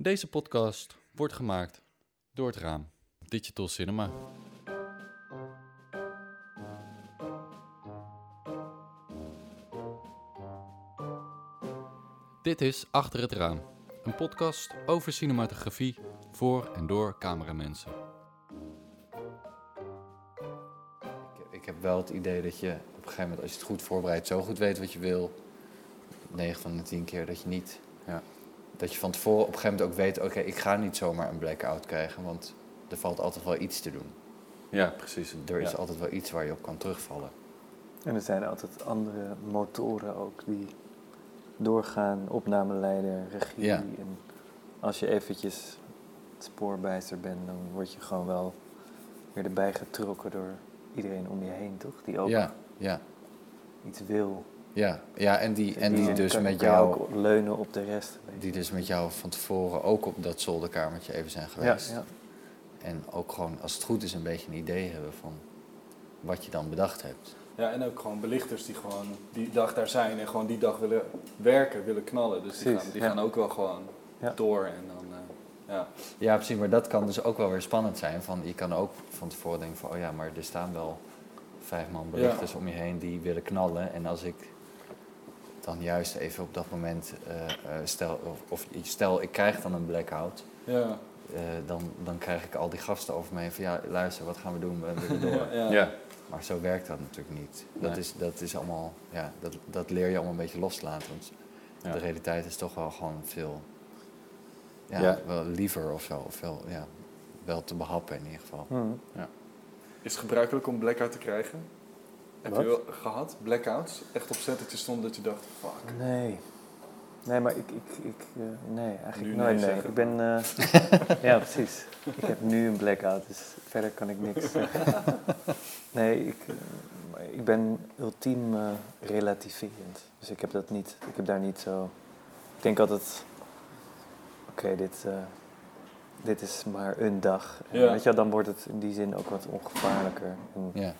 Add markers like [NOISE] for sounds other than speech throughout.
Deze podcast wordt gemaakt door het raam Digital Cinema. Dit is Achter het Raam, een podcast over cinematografie voor en door cameramensen. Ik, heb wel het idee dat je op een gegeven moment, als je het goed voorbereidt, zo goed weet wat je wil. 9 van de 10 keer dat je niet. Ja. Dat je van tevoren op een gegeven moment ook weet: oké, ik ga niet zomaar een blackout krijgen, want er valt altijd wel iets te doen. Ja, precies. Er is Ja. altijd wel iets waar je op kan terugvallen. En er zijn altijd andere motoren ook die doorgaan, opnameleider, regie. Ja. En als je eventjes spoorbijster bent, dan word je gewoon wel weer erbij getrokken door iedereen om je heen, toch? Die ook Ja, ja, iets wil. Ja, ja. En die, en Die die dus kan- met jou, ook leunen op de rest. die dus met jou van tevoren ook op dat zolderkamertje even zijn geweest. ja. En ook gewoon, als het goed is, een beetje een idee hebben van wat je dan bedacht hebt. Ja, en ook gewoon belichters die gewoon die dag daar zijn en gewoon die dag willen werken, willen knallen. Dus die, Precies, gaan, die ja. gaan ook wel gewoon Ja. door en dan, eh, ja. Ja, precies, maar dat kan dus ook wel weer spannend zijn. Van, je kan ook van tevoren denken van, oh ja, maar er staan wel vijf man belichters om je heen die willen knallen. En als ik dan juist even op dat moment, eh, eh, stel, of, of stel ik krijg dan een blackout, Ja, eh, dan, dan krijg ik al die gasten over me heen van, ja, luister, wat gaan we doen? We willen [LAUGHS] door. ja, ja. Ja, Maar zo werkt dat natuurlijk niet. Dat, Nee. is, dat is allemaal, ja, dat, dat leer je allemaal een beetje loslaten. Want Ja. de realiteit is toch wel gewoon veel, ja, Ja. wel liever of zo. Of wel, ja, wel te behappen in ieder geval. Hm. Is het gebruikelijk om blackout te krijgen? Heb Wat? je wel gehad, blackouts? Echt op stond dat je dacht, fuck. Nee. Nee, maar ik, ik, ik eh, nee, eigenlijk Nu nooit. nee zeggen. ik ben, eh, [LAUGHS] ja precies. Ik heb nu een blackout, dus verder kan ik niks zeggen. [LAUGHS] Nee, ik, eh, ik ben ultiem eh, relativerend. Dus ik heb dat niet, ik heb daar niet zo, ik denk altijd, oké, dit, eh, dit is maar een dag. En Ja. Weet je wel, dan wordt het in die zin ook wat ongevaarlijker. En, Ja,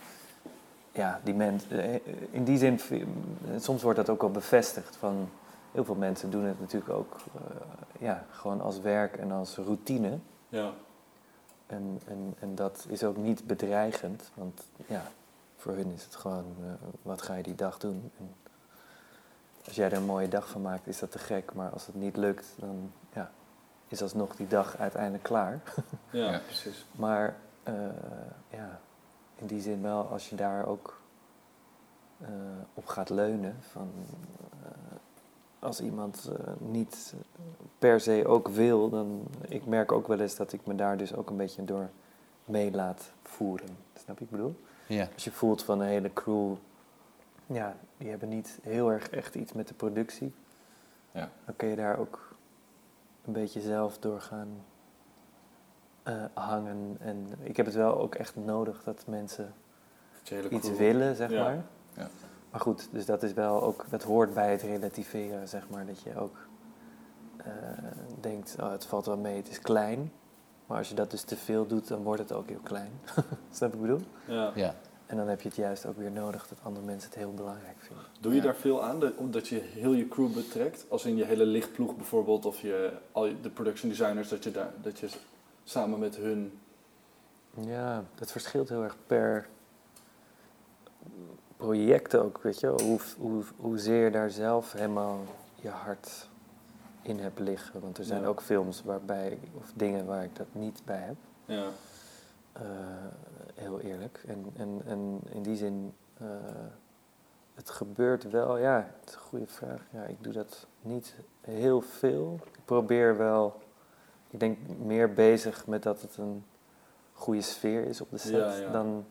ja, die mensen, in die zin, v- soms wordt dat ook wel bevestigd van heel veel mensen doen het natuurlijk ook eh, ja, gewoon als werk en als routine. Ja, En, en, en dat is ook niet bedreigend, want ja, voor hun is het gewoon, eh, wat ga je die dag doen? En als jij er een mooie dag van maakt, is dat te gek, maar als het niet lukt, dan ja, is alsnog die dag uiteindelijk klaar. [LAUGHS] ja, Ja. precies. Maar eh, ja, in die zin wel, als je daar ook eh, op gaat leunen, van eh, als iemand eh, niet per se ook wil, dan ik merk ook wel eens dat ik me daar dus ook een beetje door mee laat voeren. Snap je ik bedoel? ja, Als je voelt van een hele crew, ja, die hebben niet heel erg echt iets met de productie. Ja. Dan kun je daar ook een beetje zelf door gaan eh, hangen. En ik heb het wel ook echt nodig dat mensen Dat iets willen, zeg Ja. maar. Ja. Maar goed, dus dat is wel ook, dat hoort bij het relativeren, zeg maar. Dat je ook eh, denkt, oh, het valt wel mee, het is klein. Maar als je dat dus te veel doet, dan wordt het ook heel klein. [LAUGHS] Snap je wat ik bedoel? Ja. ja. En dan heb je het juist ook weer nodig dat andere mensen het heel belangrijk vinden. Doe je Ja. daar veel aan, dat- omdat je heel je crew betrekt? Als in je hele lichtploeg bijvoorbeeld, of je, al je- de production designers, dat je, daar, dat je samen met hun... Ja, dat verschilt heel erg per project ook, weet je. Hoe, hoe, hoezeer je daar zelf helemaal je hart in hebt liggen. Want er zijn Ja. ook films waarbij, of dingen waar ik dat niet bij heb. Ja, Eh, heel eerlijk. En, en, en in die zin, eh, het gebeurt wel, ja, het is een goede vraag. Ja, ik doe dat niet heel veel. Ik probeer wel, ik denk meer bezig met dat het een goede sfeer is op de set. Ja, ja. Dan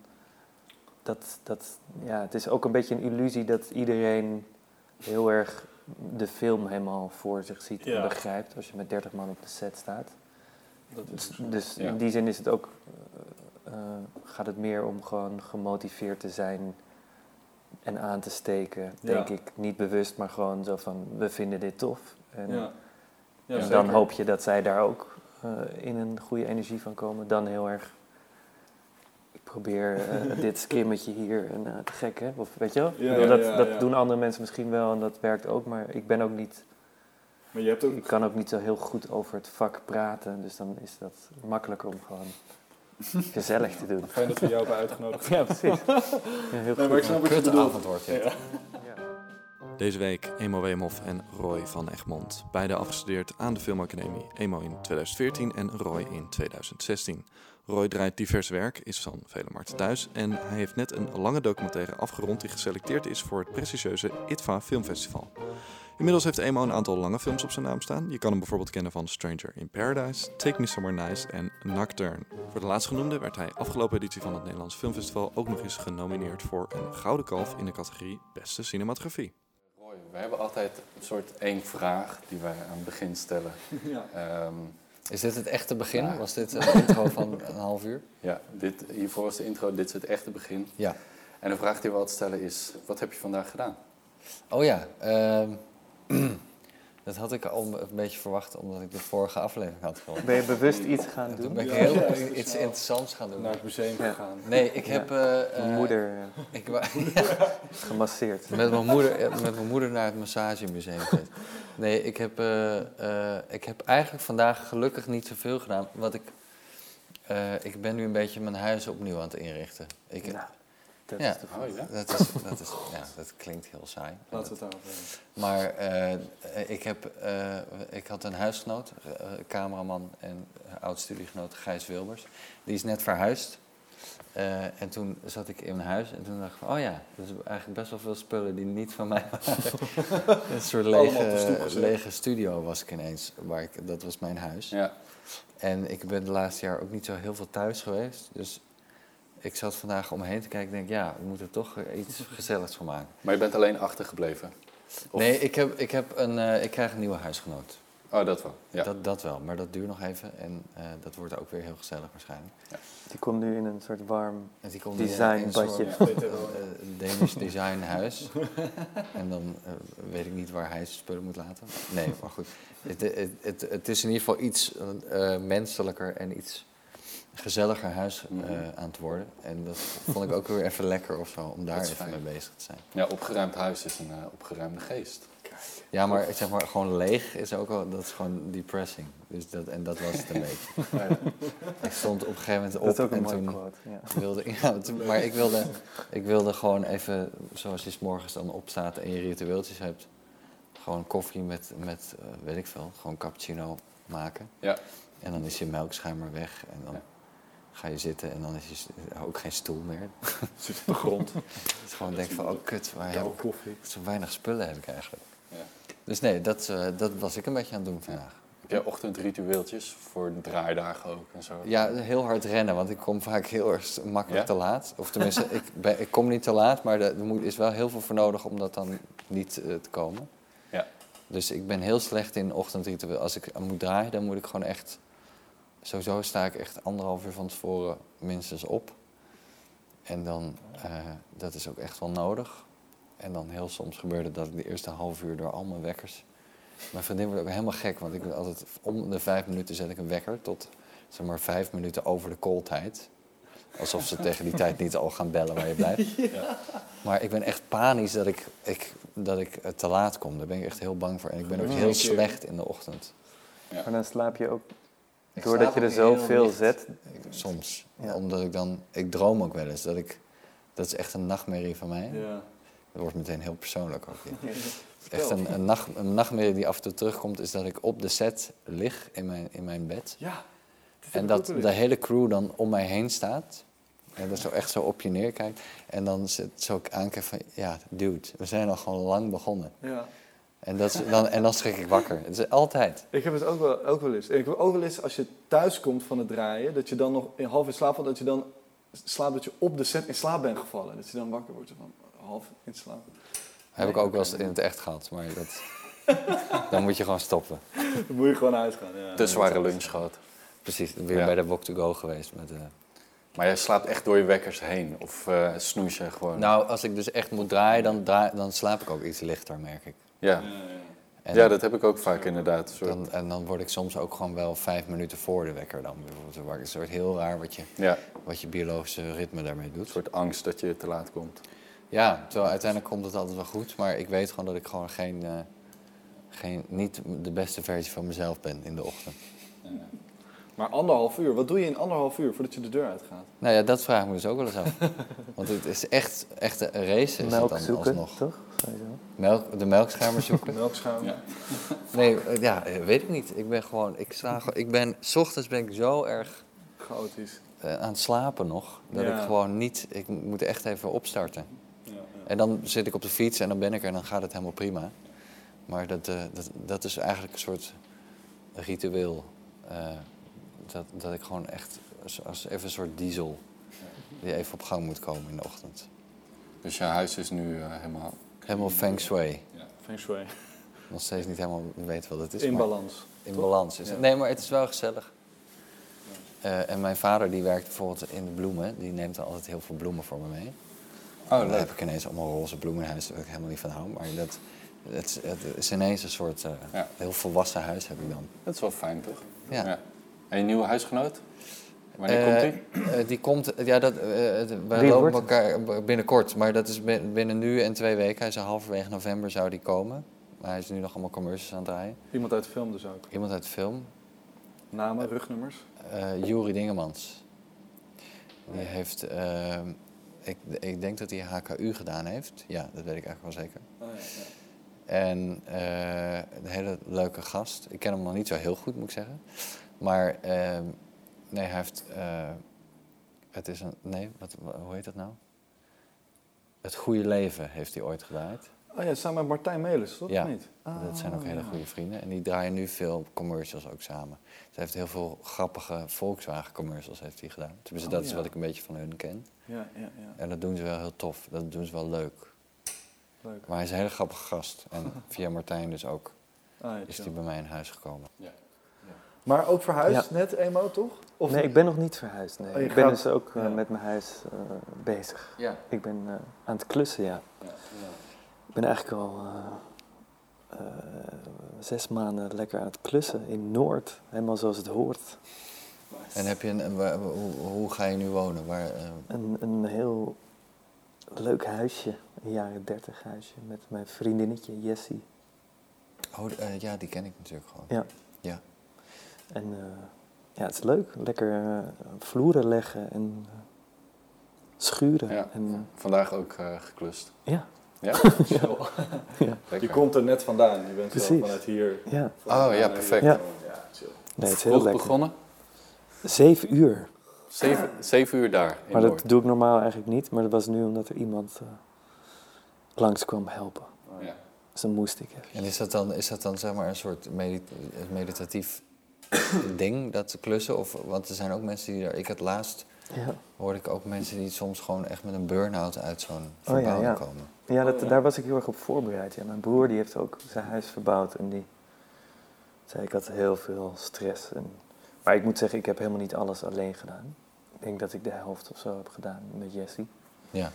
dat, dat, ja, het is ook een beetje een illusie dat iedereen heel erg de film helemaal voor zich ziet Ja. en begrijpt als je met 30 man op de set staat. dat is Dus, dus Ja. in die zin is het ook, eh, eh, gaat het meer om gewoon gemotiveerd te zijn en aan te steken, Ja. denk ik. Niet bewust, maar gewoon zo van, we vinden dit tof. En, Ja. Ja, en zeker. dan hoop je dat zij daar ook in een goede energie van komen. Dan heel erg, ik probeer eh, [LAUGHS] dit skimmetje hier en eh, te gek, hè? Of weet je wel? Ja, Ik bedoel, ja, dat ja, dat ja. doen andere mensen misschien wel en dat werkt ook, maar ik ben ook niet Maar je hebt ook... Ik kan ook niet zo heel goed over het vak praten, dus dan is dat makkelijker om gewoon [LAUGHS] gezellig te doen. Fijn dat we jou hebben uitgenodigd. Ja, precies. [LAUGHS] Ja, heel Nee, maar ik snap wat je bedoelt. avond wordt. Deze week Emo Weemoff en Roy van Egmond. Beide afgestudeerd aan de Filmacademie. Emo in 2014 en Roy in 2016. Roy draait divers werk, is van vele markten thuis. En hij heeft net een lange documentaire afgerond die geselecteerd is voor het prestigieuze ITVA Filmfestival. Inmiddels heeft Emo een aantal lange films op zijn naam staan. Je kan hem bijvoorbeeld kennen van Stranger in Paradise, Take Me Somewhere Nice en Nocturne. Voor de laatstgenoemde werd hij afgelopen editie van het Nederlands Filmfestival ook nog eens genomineerd voor een Gouden Kalf in de categorie Beste Cinematografie. We hebben altijd een soort één vraag die wij aan het begin stellen. [LAUGHS] Ja. Ehm, Is dit het echte begin? Ja. Was dit een intro van een [LAUGHS] half uur? ja, dit, hiervoor is de intro, dit is het echte begin. Ja. En de vraag die we altijd stellen is, wat heb je vandaag gedaan? Oh ja, ehm, [CLEARS THROAT] dat had ik al een beetje verwacht omdat ik de vorige aflevering had gehoord. Ben je bewust iets gaan Toen doen? ben ik Ja, heel ja, iets interessants gaan doen. Naar het museum Ja. gegaan. Nee, ik heb eh, eh, Mijn moeder eh, Ik, wa- [LAUGHS] [LAUGHS] gemasseerd. met, mijn moeder, met mijn moeder naar het massagemuseum geweest. Nee, ik heb, eh, eh, ik heb eigenlijk vandaag gelukkig niet zoveel gedaan. Wat ik, eh, ik ben nu een beetje mijn huis opnieuw aan het inrichten. Ik, Nou, dat Ja. is toch Oh ja? dat, is, dat, is, ja, dat klinkt heel saai. Laten we het daarover hebben. Maar eh, ik, heb, eh, ik had een huisgenoot, eh, cameraman en oud-studiegenoot Gijs Wilbers. Die is net verhuisd. Eh, en toen zat ik in mijn huis en toen dacht ik van, oh ja, dat is eigenlijk best wel veel spullen die niet van mij waren. [LAUGHS] een soort lege, lege studio was ik ineens, waar ik, dat was mijn huis. Ja. En ik ben de laatste jaar ook niet zo heel veel thuis geweest. Dus ik zat vandaag om me heen te kijken en denk, ja, we moeten er toch iets [LAUGHS] gezelligs van maken. Maar je bent alleen achtergebleven? Of- Nee, ik, heb, ik, heb een, eh, ik krijg een nieuwe huisgenoot. Oh, dat wel. Ja. Dat, dat wel, maar dat duurt nog even en eh, dat wordt ook weer heel gezellig waarschijnlijk. Die komt nu in een soort warm En die komt Design in een soort, badje. [LAUGHS] Ja, weet je wel. eh, Danish design huis. en dan weet ik niet waar hij zijn spullen moet laten. Nee, maar goed. Het, het, het, het is in ieder geval iets eh, menselijker en iets gezelliger huis eh, Mhm. aan het worden. En dat vond ik ook weer even lekker of zo, om daar even fijn. mee bezig te zijn. ja, opgeruimd huis is een eh, opgeruimde geest. Ja, maar zeg maar gewoon leeg is ook wel, dat is gewoon depressing. Dus dat, en dat was het een beetje. [LAUGHS] Ik stond op een gegeven moment op Dat is ook een en toen quote. Ja. wilde ja, maar ik wilde, ik wilde gewoon even, zoals je 's morgens dan opstaat en je ritueeltjes hebt, gewoon koffie met, met eh, weet ik veel, gewoon cappuccino maken. Ja. En dan is je melkschuimer weg en dan Ja. Ga je zitten en dan is je ook geen stoel meer. [LAUGHS] Zit op de grond. Het is [LAUGHS] gewoon denk van, oh kut, waar heb ik, zo weinig spullen heb ik eigenlijk. Ja. Dus nee, dat, eh, dat was ik een beetje aan het doen vandaag. Heb jij ochtendritueeltjes voor de draaidagen ook en zo? Ja, heel hard rennen, want ik kom vaak heel erg makkelijk Ja? te laat. Of tenminste, ik, [LAUGHS] ben, ik kom niet te laat, maar er moet- is wel heel veel voor nodig om dat dan niet eh, te komen. Ja. Dus ik ben heel slecht in ochtendritueel. Als ik moet draaien, dan moet ik gewoon echt... Sowieso sta ik echt anderhalf uur van tevoren minstens op. En dan, eh, dat is ook echt wel nodig. En dan heel soms gebeurde dat ik de eerste half uur door al mijn wekkers... Mijn vriendin wordt ook helemaal gek, want ik ben altijd om de vijf minuten zet ik een wekker tot zeg maar vijf minuten over de kooltijd. Alsof ze tegen die tijd niet al gaan bellen waar je blijft. [LAUGHS] Maar ik ben echt panisch dat ik, ik, dat ik eh, te laat kom. Daar ben ik echt heel bang voor. En ik ben ook Ja, heel slecht in de ochtend. Maar dan slaap je ook, Ik doordat je er zoveel licht. zet, Ik- Soms. Ja. Omdat ik dan... Ik droom ook wel eens. Dat, ik, dat is echt een nachtmerrie van mij. Ja. Dat wordt meteen heel persoonlijk ook. [LAUGHS] Echt een, een, nacht, een nachtmerrie die af en toe terugkomt... is dat ik op de set lig in mijn, in mijn bed. Ja. En dat de hele crew dan om mij heen staat. En dat zo echt zo op je neerkijkt. En dan zit zo ook aankijkt van... Ja, dude, we zijn al gewoon lang begonnen. Ja. En, dat is, dan, en dan schrik ik wakker. Het is altijd. Ik heb het ook wel, ook wel eens. Ik heb ook wel eens als je thuis komt van het draaien, dat je dan nog in half in slaap valt, dat je dan slaapt dat je op de set in slaap bent gevallen. Dat je dan wakker wordt van half in slaap. Heb ik ook wel eens in het echt gehad. Maar dat, dan moet je gewoon stoppen. Dan moet je gewoon uitgaan. Ja. Te zware lunch gehad. Precies, weer Ja. bij de Walk to Go geweest. Met, eh, Maar jij slaapt echt door je wekkers heen? Of eh snoes je gewoon? Nou, als ik dus echt moet draaien, dan, draai, dan slaap ik ook iets lichter, merk ik. Ja. Ja, ja. En, ja, dat heb ik ook vaak inderdaad. Een soort- dan, en dan word ik soms ook gewoon wel vijf minuten voor de wekker dan. Bijvoorbeeld. Het soort heel raar wat je, ja, wat je biologische ritme daarmee doet. een soort angst dat je te laat komt. Ja, terwijl uiteindelijk komt het altijd wel goed. Maar ik weet gewoon dat ik gewoon geen, eh, geen, niet de beste versie van mezelf ben in de ochtend. Maar anderhalf uur, wat doe je in anderhalf uur voordat je de deur uitgaat? Nou ja, dat vraag ik me dus ook wel eens af. [LAUGHS] Want het is echt, echt een race is Melk het dan zoeken, alsnog. toch? Melk, de melkschermer zoeken. [LAUGHS] Melkschuim. Ja. Nee, eh, ja, eh, weet ik niet. Ik ben gewoon, ik sla, gewoon- ik ben, s ochtends ben ik zo erg Chaotisch. eh, aan het slapen nog, dat Ja. ik gewoon niet, ik moet echt even opstarten. Ja, ja. En dan zit ik op de fiets en dan ben ik er en dan gaat het helemaal prima. Maar dat, eh, dat, dat is eigenlijk een soort ritueel. eh, dat, dat ik gewoon echt, als, als even een soort diesel, die even op gang moet komen in de ochtend. Dus je huis is nu eh, helemaal... Helemaal feng shui. Feng shui. [LAUGHS] Nog steeds niet helemaal weten wat het is. In maar balans. in toch? balans is het. Ja. Nee, maar het is wel gezellig. Eh, en mijn vader die werkt bijvoorbeeld in de bloemen. Die neemt dan altijd heel veel bloemen voor me mee. Oh, dan leuk. heb ik ineens allemaal roze bloemen in huis, waar ik helemaal niet van hou. Maar dat, het, is- het is ineens een soort eh, Ja. heel volwassen huis heb ik dan. Dat is wel fijn, toch? Ja. En je nieuwe huisgenoot? Wanneer Eh, komt die? eh, die komt, ja, dat, eh, wij lopen elkaar binnenkort. Maar dat is bin- binnen nu en twee weken. Hij zou halverwege november zou die komen. Maar hij is nu nog allemaal commercials aan het draaien. Iemand uit de film dus ook. Iemand uit de film, Namen, rugnummers. eh Juri Dingemans. Die heeft, eh, ik, ik denk dat hij HKU gedaan heeft. Ja, dat weet ik eigenlijk wel zeker. En eh, een hele leuke gast. Ik ken hem nog niet zo heel goed, moet ik zeggen. Maar eh, nee, hij heeft. eh, het is een. Nee, wat, hoe heet dat nou? Het Goede Leven heeft hij ooit gedraaid. Oh ja, samen met Martijn Melis, toch? Ja. Niet? dat zijn ook Ah, hele ja. goede vrienden. En die draaien nu veel commercials ook samen. Ze heeft heel veel grappige Volkswagen commercials heeft hij gedaan. Tenminste, Oh, dat is ja. wat ik een beetje van hun ken. Ja, ja, ja. En dat doen ze wel heel tof. Dat doen ze wel leuk. Leuk. Maar hij is een hele grappige gast. En via Martijn dus ook Ah, ja, is hij bij mij in huis gekomen. Maar ook verhuisd, Ja. net emo, toch? Of nee, ik ben nog niet verhuisd. Nee. Oh, ik ben gaat- dus ook eh, ja. met mijn huis eh, bezig. Ja. Ik ben eh, aan het klussen, ja. Ik ben eigenlijk al eh, eh, zes maanden lekker aan het klussen in Noord. Helemaal zoals het hoort. En heb je een, een- waar- hoe, hoe ga je nu wonen? Waar, eh, Een, een heel leuk huisje, een jaren dertig huisje, met mijn vriendinnetje Jessie. oh, eh, ja, die ken ik natuurlijk gewoon. Ja. Ja. En eh, ja, het is leuk. Lekker eh, vloeren leggen en eh, schuren. Ja. En, Vandaag ook eh, geklust. ja, Ja? [LAUGHS] ja, [LAUGHS] Je komt er net vandaan. Je bent Precies. vanuit hier. ja. Oh ja, perfect. Ja. Ja, chill. Nee, het is heel Vroeg lekker. begonnen? Zeven uur. Zeven, zeven uur daar in Maar dat Noord. doe ik normaal eigenlijk niet. Maar dat was nu omdat er iemand eh langs kwam helpen. Ja. Dus dan moest ik even. En is dat dan, is dat dan zeg maar een soort medit- meditatief [COUGHS] ding, dat klussen? Of, want er zijn ook mensen die er... Ik had laatst, Ja, hoorde ik ook mensen die soms gewoon echt met een burn-out uit zo'n ja, verbouwing ja. komen. ja, dat, Oh, daar was ik heel erg op voorbereid. Ja. Mijn broer die heeft ook zijn huis verbouwd. En die zei, ik had heel veel stress. En, maar ik moet zeggen, ik heb helemaal niet alles alleen gedaan. Ik denk dat ik de helft of zo heb gedaan met Jessie. Ja.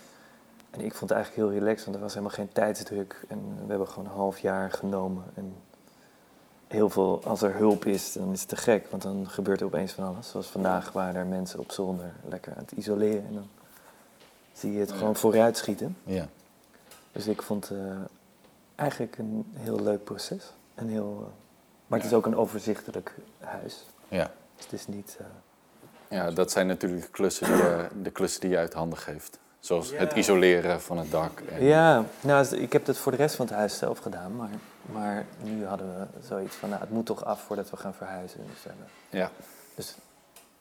En ik vond het eigenlijk heel relaxed, want er was helemaal geen tijdsdruk. En we hebben gewoon een half jaar genomen. En heel veel, als er hulp is, dan is het te gek. Want dan gebeurt er opeens van alles. Zoals vandaag waren er mensen op zolder lekker aan het isoleren. En dan zie je het gewoon vooruit schieten. Ja. Dus ik vond eh eigenlijk een heel leuk proces. En heel, eh, maar het is ook een overzichtelijk huis. Ja. Dus het is niet... eh, Ja, dat zijn natuurlijk de klussen die, je- de klussen die je uit handen geeft. Zoals Ja. het isoleren van het dak. En, Ja, nou, ik heb dat voor de rest van het huis zelf gedaan. Maar, maar nu hadden we zoiets van, nou, het moet toch af voordat we gaan verhuizen. Dus, eh, Ja. dus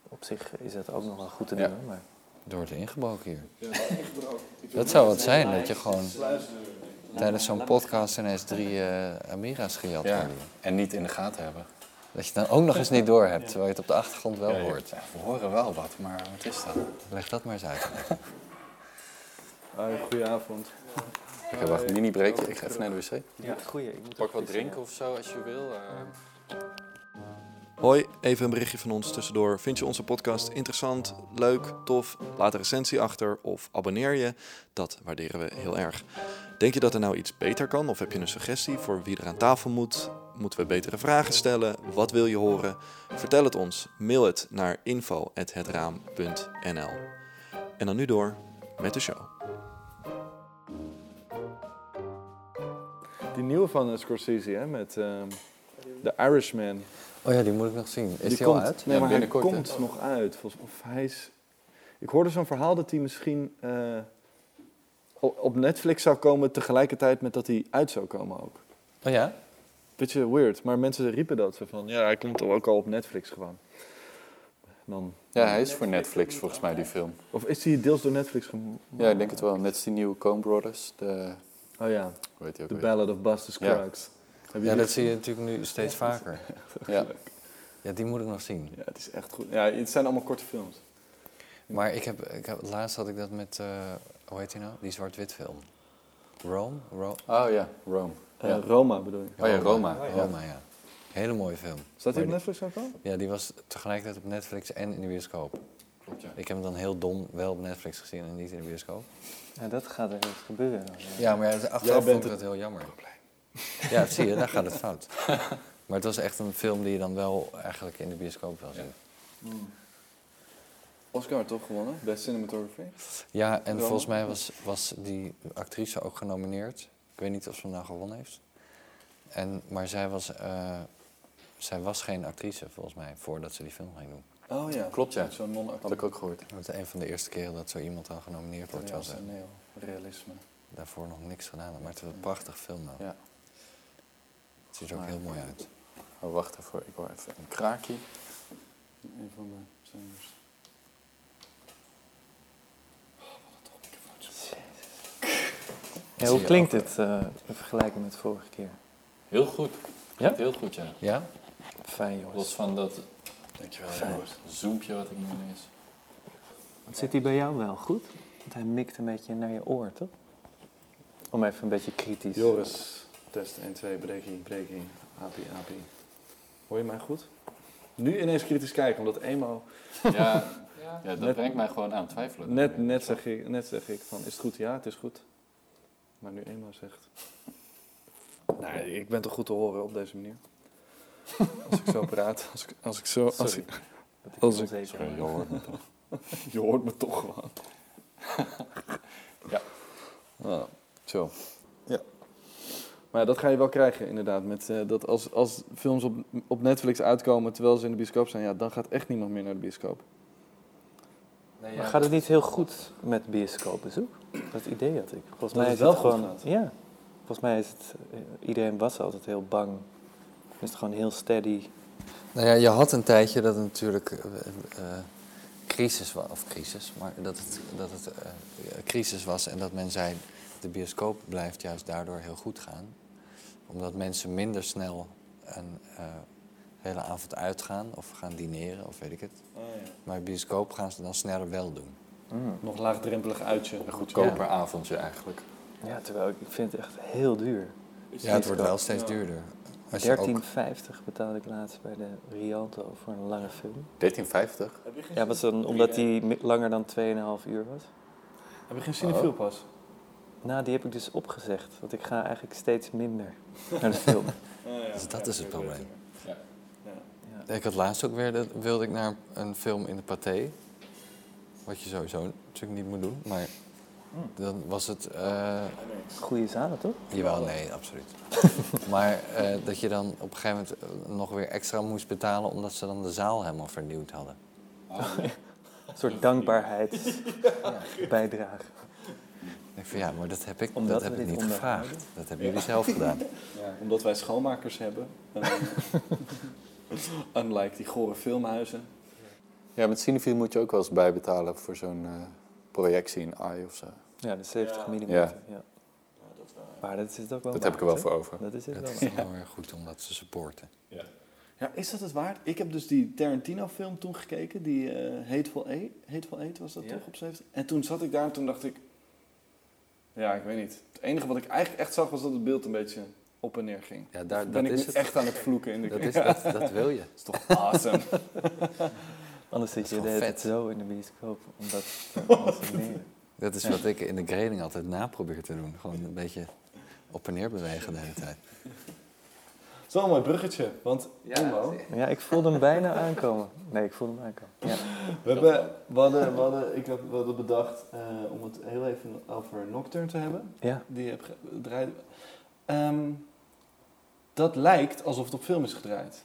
op zich is dat ook nog wel goed te Ja. doen. Maar Er wordt ingebroken hier. Ja, dat ingebroken. Zou wat zijn, dat je gewoon tijdens zo'n podcast ineens drie eh Amira's gejat Ja. worden. En niet in de gaten hebben. Dat je het dan ook nog eens niet door hebt, terwijl je het op de achtergrond wel Ja, je- hoort. ja, we horen wel wat, maar wat is dat? Leg dat maar eens uit. Goedenavond. Ik heb wacht, een mini breakje. Ik ga even naar de wc. ja, goeie. Ik moet Pak wat drinken of zo als je wil. eh. Hoi, even een berichtje van ons tussendoor. Vind je onze podcast interessant, leuk, tof? Laat een recensie achter of abonneer je. Dat waarderen we heel erg. Denk je dat er nou iets beter kan of heb je een suggestie voor wie er aan tafel moet? Moeten we betere vragen stellen? Wat wil je horen? Vertel het ons. Mail het naar info.hetraam.nl En dan nu door met de show. Die nieuwe van eh, Scorsese, hè, met ehm The Irishman. Oh ja, die moet ik nog zien. Is die, die al komt, uit? Nee, Ja, maar hij komt nog uit. Volgens, of hij is... Ik hoorde zo'n verhaal dat hij misschien eh, op Netflix zou komen tegelijkertijd met dat hij uit zou komen ook. Oh ja? Beetje weird, maar mensen riepen dat zo van... Ja, hij komt ook al op Netflix gewoon. Dan, Ja, hij is voor Netflix volgens mij, die film. Of is hij deels door Netflix gemaakt? Ja, ik denk het wel. Net als die nieuwe Coen Brothers. De, Oh ja, hoe heet die ook The weer? Ballad of Buster Ja. Scruggs. Heb je Ja, dat zie je natuurlijk nu steeds [LAUGHS] vaker. [LAUGHS] Ja. Ja, die moet ik nog zien. Ja, het is echt goed. Ja, het zijn allemaal korte films. Maar ik heb, ik heb, laatst had ik dat met, eh, hoe heet die nou? Die zwart-wit film. Rome? Ro Oh ja, Rome. Eh, Ja. Roma bedoel je? Oh ja, Roma. Roma, ja. Hele mooie film. Staat die Maar op Netflix ook al? Ja, die was tegelijkertijd op Netflix en in de bioscoop. Klopt, ja. Ik heb hem dan heel dom wel op Netflix gezien en niet in de bioscoop. Ja, dat gaat er eens gebeuren. dan, ja. Ja, maar ja, achteraf Jij vond ik dat heel jammer. Ja, [LAUGHS] zie je, daar gaat het fout. Maar het was echt een film die je dan wel eigenlijk in de bioscoop wil zien. Oscar toch gewonnen? Best Cinematography? Ja, en volgens mij was, was die actrice ook genomineerd. Ik weet niet of ze hem nou gewonnen heeft. En, maar zij was, eh, zij was geen actrice, volgens mij, voordat ze die film ging doen. Oh ja. Klopt, ja. Zo'n non Had ik ook gehoord. Het is een van de eerste keren dat zo iemand dan genomineerd wordt. terwijl ze realisme. daarvoor nog niks gedaan. Maar het is een prachtig film nou. Ja. Het ziet er ook heel mooi uit. Oh, wacht even, ik hoor even een kraakje. Een van de zangers. Ja, hoe klinkt het eh, in vergelijking met vorige keer? Heel goed. Ja? Heel goed, ja. Ja? Fijn Los jongens. van dat Dankjewel. Fijn. zoompje wat er nu is. Wat zit hij bij jou wel goed? Want hij mikt een beetje naar je oor, toch? Om even een beetje kritisch. Joris, test 1, 2, breakie, breakie, api, api. Hoor je mij goed? Nu ineens kritisch kijken, omdat emo... Ja, ja [LAUGHS] dat Net- brengt mij gewoon aan het twijfelen. Net, net, zeg ik, net zeg ik van, is het goed? Ja, het is goed. Maar nu emo zegt... Nee, ik ben toch goed te horen op deze manier. Als ik zo praat, als ik, als ik zo... Als Sorry. ik, Dat ik Als ik- Sorry, ben. je hoort me toch. [LAUGHS] je hoort me toch gewoon. Ja. Ah, zo. Ja. Maar ja, dat ga je wel krijgen inderdaad. Met, eh, dat als, als films op, op Netflix uitkomen terwijl ze in de bioscoop zijn, ja, dan gaat echt niemand meer naar de bioscoop. Nee, Maar gaat het niet heel goed met bioscoopbezoek? Dat idee had ik. Volgens Dat mij het is wel het goed gewoon. gaat? Ja. Volgens mij is het. eh, iedereen was altijd heel bang. Is het gewoon heel steady. Nou ja, je had een tijdje dat het natuurlijk eh, eh, crisis was, of crisis, maar dat het, dat het eh, crisis was en dat men zei, de bioscoop blijft juist daardoor heel goed gaan. Omdat mensen minder snel een eh, hele avond uitgaan of gaan dineren of weet ik het. Maar de bioscoop gaan ze dan sneller wel doen. Mm. Nog laagdrempelig uitje. Een goedkoper avondje eigenlijk. Ja, terwijl ik, ik vind het echt heel duur. Ja, het wordt wel steeds Ja. duurder. Als je ook, 13,50 betaalde ik laatst bij de Rialto voor een lange film. 13,50. Heb je geen, Ja, was dan, omdat die mi- langer dan 2,5 uur was. heb je geen cinefiel pas? Nou, die heb ik dus opgezegd. Want ik ga eigenlijk steeds minder naar de film. [LAUGHS] [LAUGHS] Dus dat is het probleem. Ja. Ja. Ik had laatst ook weer, dat wilde ik naar een film in de Pathé. Wat je sowieso natuurlijk niet moet doen, maar dan was het... eh Goeie zalen, toch? Jawel, nee, absoluut. [LAUGHS] maar eh, dat je dan op een gegeven moment eh, nog weer extra moest betalen omdat ze dan de zaal helemaal vernieuwd hadden. [LAUGHS] Een soort dankbaarheidsbijdrage. Ik van ja, maar dat heb ik, Omdat dat heb ik niet gevraagd. Dat hebben jullie zelf gedaan. [LAUGHS] Omdat wij schoonmakers hebben. Unlike die gore filmhuizen. Ja, met Cinefield moet je ook wel eens bijbetalen voor zo'n eh, projectie in AI of zo. Ja, de 70 mm. Ja. Ja. Maar dat is het ook wel Dat heb ik er wel voor over. Dat is het Dat wel is wel weer goed om dat te supporten. Ja, is dat het waard? Ik heb dus die Tarantino-film toen gekeken, die eh Hateful, Eight, Hateful Eight was dat Ja. toch op 70? En toen zat ik daar en toen dacht ik, ja, ik weet niet. Het enige wat ik eigenlijk echt zag was dat het beeld een beetje op en neer ging. Ja, daar, ben dat ik is nu het. echt aan het vloeken in de Dat, is, Ja, dat, dat wil je. [LAUGHS] dat is toch awesome. [LAUGHS] Anders zit je de hele zo in de bioscoop om dat te consumeren. Dat is wat ik in de grading altijd na probeer te doen. Gewoon een beetje op en neer bewegen de hele tijd. Dat is wel een mooi bruggetje, want Imo, Ja, ik voelde hem bijna aankomen. Nee, ik voelde hem aankomen. Ja. we, hebben, we, hadden, we, hadden, ik had, we hadden bedacht eh, om het heel even over Nocturne te hebben. ja. Die heb ge- draaide. Ehm, dat lijkt alsof het op film is gedraaid.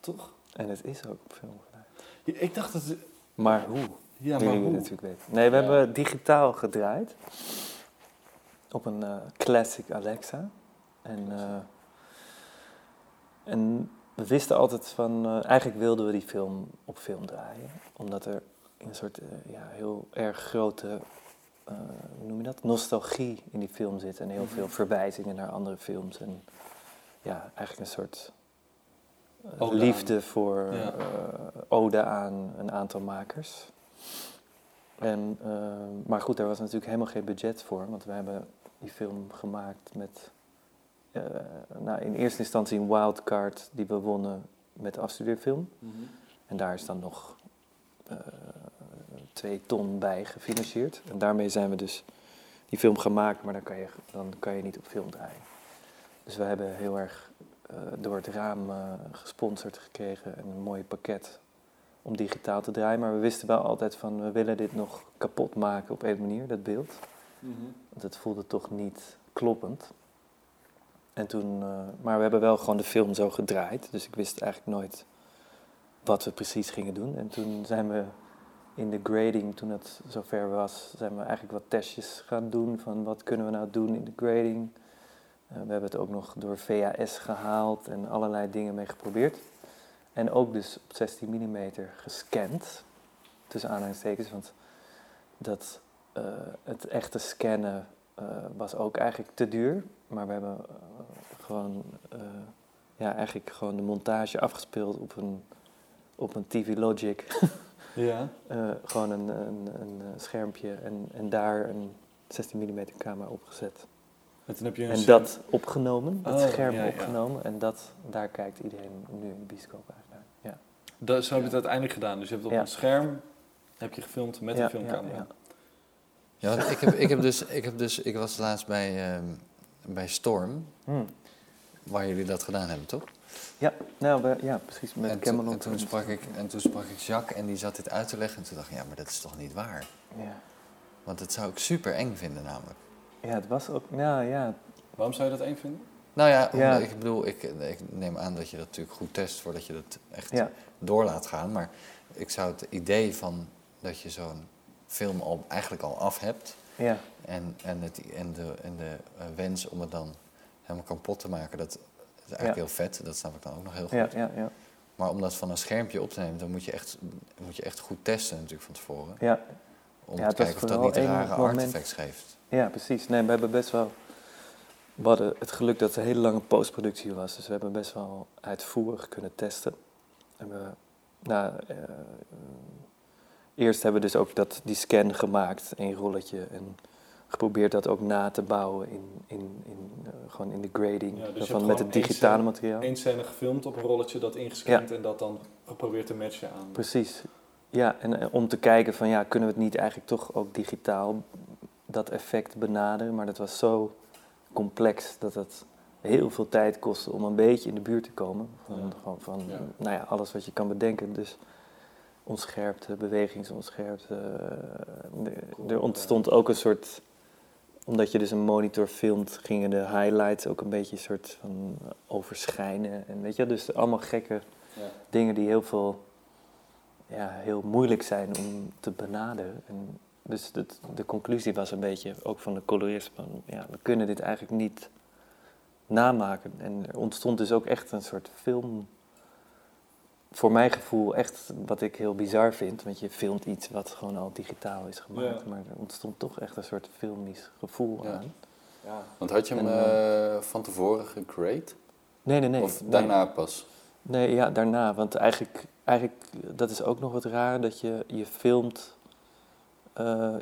Toch? En het is ook op film. Ja, ik dacht dat... Maar hoe? Ja, Die maar hoe? natuurlijk weten. Nee, we Ja. hebben digitaal gedraaid. Op een eh, classic Alexa. En, eh, en we wisten altijd van... eh, eigenlijk wilden we die film op film draaien. Omdat er een soort ja, heel erg grote... eh, hoe noem je dat? Nostalgie in die film zit. En heel veel verwijzingen naar andere films. En ja, eigenlijk een soort... aan. liefde voor Ja. eh, ode aan een aantal makers. En, eh, maar goed, daar was natuurlijk helemaal geen budget voor, want we hebben die film gemaakt met, eh, nou, in eerste instantie een wildcard die we wonnen met de afstudeerfilm. Mhm. En daar is dan nog eh, twee ton bij gefinancierd. En daarmee zijn we dus die film gemaakt, maar dan kan je, dan kan je niet op film draaien. Dus we hebben heel erg door het raam eh, gesponsord gekregen en een mooi pakket om digitaal te draaien. Maar we wisten wel altijd van, we willen dit nog kapot maken op een manier, dat beeld. Mhm. Want het voelde toch niet kloppend. En toen, eh, maar we hebben wel gewoon de film zo gedraaid. Dus ik wist eigenlijk nooit wat we precies gingen doen. En toen zijn we in de grading, toen het zover was, zijn we eigenlijk wat testjes gaan doen van wat kunnen we nou doen in de grading. Eh, we hebben het ook nog door VHS gehaald en allerlei dingen mee geprobeerd. En ook dus op 16 mm gescand, tussen aanhalingstekens, want dat, eh, het echte scannen eh, was ook eigenlijk te duur. Maar we hebben gewoon, ja, eigenlijk gewoon de montage afgespeeld op een, op een TV Logic. [LAUGHS] Ja. Gewoon een, een, een schermpje en, en daar een 16 mm camera opgezet. En toen heb je een En dat opgenomen, dat Oh, scherm ja, ja. opgenomen. En dat, daar kijkt iedereen nu in de bioscoop eigenlijk naar. Ja. Dat, zo heb je het uiteindelijk gedaan. Dus je hebt op Ja. een scherm heb je gefilmd met Ja, een filmcamera. ja, Ja, want ik, heb, ik, heb dus, ik, heb dus, ik was laatst bij, ehm, bij Storm, Hm. waar jullie dat gedaan hebben, toch? Ja, nou, we- ja, precies. Met en, toen, Camelot. en, toen sprak ik, en toen sprak ik Jacques en die zat dit uit te leggen. En toen dacht ik, ja, maar dat is toch niet waar? Ja. Want dat zou ik super eng vinden namelijk. Ja, het was ook... Nou ja, Waarom zou je dat eng vinden? Nou ja, Ja. omdat- ik bedoel, ik, ik neem aan dat je dat natuurlijk goed test voordat je dat echt ja, door laat gaan. Maar ik zou het idee van dat je zo'n film al, eigenlijk al af hebt... ja, En, en, het, en de, en de eh, wens om het dan helemaal kapot te maken, dat is eigenlijk Ja. heel vet. Dat snap ik dan ook nog heel goed. ja, ja, ja. Maar om dat van een schermpje op te nemen, dan moet je echt, moet je echt goed testen natuurlijk van tevoren. ja. Om Ja, te kijken of dat niet één rare artefacts geeft. Ja, precies. Nee, we hebben best wel. We hadden het geluk dat het een hele lange postproductie was. Dus we hebben best wel uitvoerig kunnen testen. En we, nou, eh, eerst hebben we dus ook dat, die scan gemaakt, één rolletje. En geprobeerd dat ook na te bouwen in, in, in, eh, gewoon in de grading. Ja, dus van met het digitale scène- materiaal. Eén scène gefilmd op een rolletje, dat ingescand en dat dan geprobeerd te matchen aan. Precies. Ja, en eh, om te kijken van ja, kunnen we het niet eigenlijk toch ook digitaal dat effect benaderen? Maar dat was zo complex dat het heel veel tijd kostte om een beetje in de buurt te komen. Van, Ja. gewoon van Ja. nou ja, alles wat je kan bedenken. Dus onscherpte, bewegingsonscherpte. eh, Cool, er ontstond ook een soort, omdat je dus een monitor filmt, gingen de highlights ook een beetje een soort van overschijnen. En weet je, dus allemaal gekke Ja. dingen die heel veel ja, heel moeilijk zijn om te benaderen. En dus het, de conclusie was een beetje, ook van de colorist, van ja, we kunnen dit eigenlijk niet namaken. En er ontstond dus ook echt een soort film, voor mijn gevoel echt wat ik heel bizar vind. Want je filmt iets wat gewoon al digitaal is gemaakt, Ja. maar er ontstond toch echt een soort filmisch gevoel Ja. aan. Ja. Want had je hem En, eh, van tevoren gegrade? Nee, nee, nee. of nee. daarna pas? Nee, ja, daarna. Want eigenlijk, eigenlijk, dat is ook nog wat raar, dat je, je filmt... eh,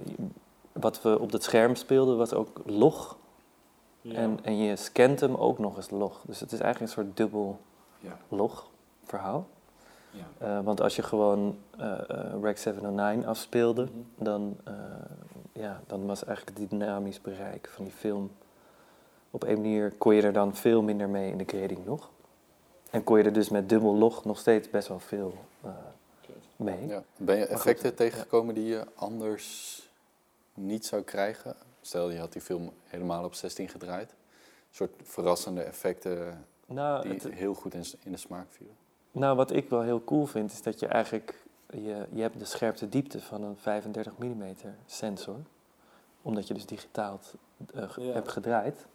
wat we op dat scherm speelden was ook log. Ja. En, en je scant hem ook nog eens log. Dus het is eigenlijk een soort dubbel Ja. log verhaal. Ja. Eh, want als je gewoon eh, Rec 709 afspeelde, Mhm. dan, eh, ja, dan was eigenlijk het dynamisch bereik van die film... Op een manier kon je er dan veel minder mee in de grading nog. En kon je er dus met dubbel log nog steeds best wel veel mee. Ja. Ben je goed, effecten tegengekomen die je anders niet zou krijgen? Stel, je had die film helemaal op 16 gedraaid. soort verrassende effecten Nou, die het- heel goed in, de smaak vielen. Nou, wat ik wel heel cool vind, is dat je eigenlijk... Je, je hebt de scherpte diepte van een 35 mm sensor. Omdat je dus digitaal eh, Ja. hebt gedraaid.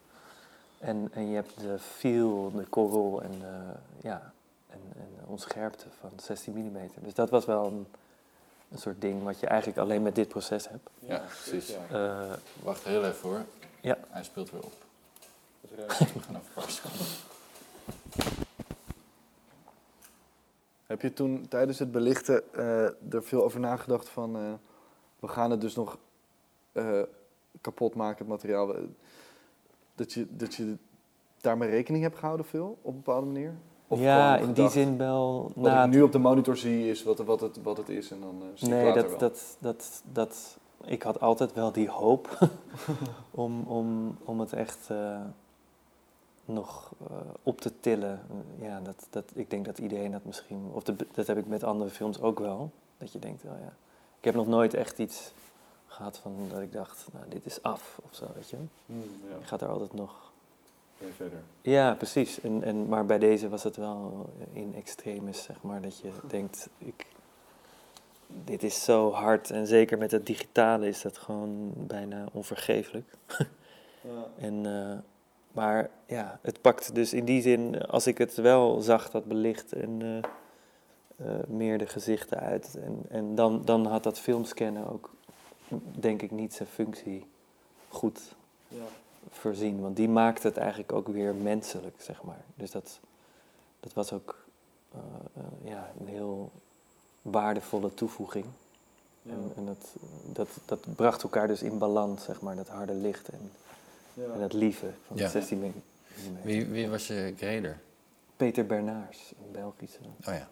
En, en je hebt de feel, de korrel en, eh, ja, en, en onscherpte van 16 mm. Dus dat was wel een, een soort ding wat je eigenlijk alleen met dit proces hebt. Ja, precies. Ja. Eh, Wacht heel even hoor. Ja. Hij speelt weer op. We gaan even. Heb je toen tijdens het belichten eh, er veel over nagedacht van... eh, we gaan het dus nog eh, kapot maken, het materiaal. Dat je, dat je daarmee rekening hebt gehouden veel, op een bepaalde manier? Of ja, in die zin wel... Wat na ik nu op de monitor zie is wat, wat, het, wat het is en dan eh, zie ik Nee, later dat, wel. dat, dat, dat, ik had altijd wel die hoop [LAUGHS] om, om, om het echt eh, nog eh, op te tillen. Ja, dat, dat, ik denk dat iedereen dat misschien, of de, dat heb ik met andere films ook wel. Dat je denkt, oh ja, ik heb nog nooit echt iets gehad van dat ik dacht, nou dit is af of zo, weet je. Hmm, ja, Ik ga er altijd nog weer verder. ja, precies. En, en, maar bij deze was het wel in extremis, zeg maar, dat je denkt, ik, dit is zo hard. En zeker met het digitale is dat gewoon bijna onvergeeflijk. Ja. [LAUGHS] En, eh, maar ja, het pakt dus in die zin, als ik het wel zag dat belicht en eh, eh, meer de gezichten uit. En, en dan, dan had dat filmscannen ook, denk ik, niet zijn functie goed Ja. Voorzien. Want die maakt het eigenlijk ook weer menselijk, zeg maar. Dus dat, dat was ook eh, eh, ja, een heel waardevolle toevoeging. En, en dat, dat, dat bracht elkaar dus in balans, zeg maar, dat harde licht en, Ja. en dat lieve van Ja. het 16 mm. Wie, wie was je grader? Peter Bernaars, een Belgische, Oh ja.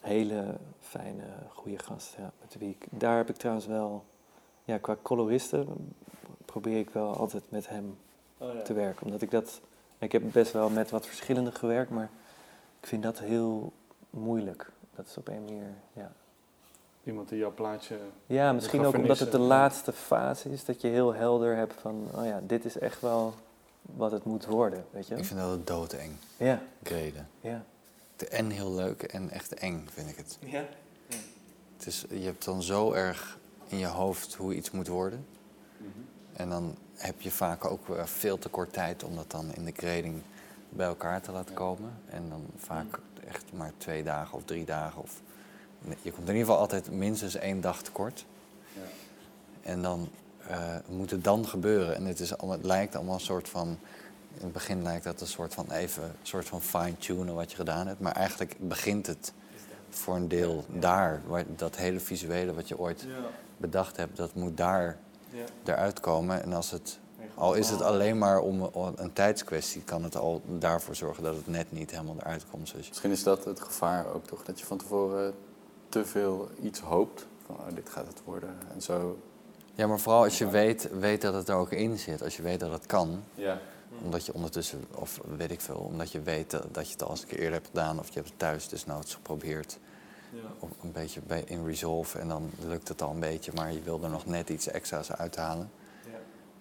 hele fijne, goede gast. Ja, met wie ik, daar heb ik trouwens wel, ja, qua coloristen probeer ik wel altijd met hem Oh, ja. te werken. Omdat ik dat. Ik heb best wel met wat verschillende gewerkt, maar ik vind dat heel moeilijk. Dat is op een manier. Ja, Iemand die jouw plaatje... ja misschien ook omdat het de laatste fase is. Dat je heel helder hebt van. Oh ja, dit is echt wel wat het moet worden. Weet je? Ik vind dat doodeng, Ja, graden. ja. De- En heel leuk en echt eng, vind ik het. Ja. het is, je hebt dan zo erg in je hoofd hoe iets moet worden. En dan heb je vaak ook eh, veel te kort tijd om dat dan in de grading bij elkaar te laten komen. En dan vaak echt maar twee dagen of drie dagen. Of, je komt in ieder geval altijd minstens één dag tekort. Ja. En dan eh, moet het dan gebeuren. En het, is allemaal, het lijkt allemaal een soort van... In het begin lijkt dat een soort van even een soort van fine-tunen wat je gedaan hebt. Maar eigenlijk begint het voor een deel daar. Waar dat hele visuele wat je ooit Ja. bedacht hebt, dat moet daar Ja. Eruit komen. En als het, al is het alleen maar om een tijdskwestie, kan het al daarvoor zorgen dat het net niet helemaal eruit komt. Je... Misschien is dat het gevaar ook toch, dat je van tevoren te veel iets hoopt. Van oh, dit gaat het worden en zo. Ja, maar vooral als je weet, weet dat het er ook in zit. Als je weet dat het kan, Ja. omdat je ondertussen, of weet ik veel, omdat je weet dat, dat je het al eens een keer eerder hebt gedaan, of je hebt het thuis desnoods geprobeerd. Ja. Op een beetje bij, in Resolve en dan lukt het al een beetje, maar je wil er nog net iets extra's uithalen. Ja.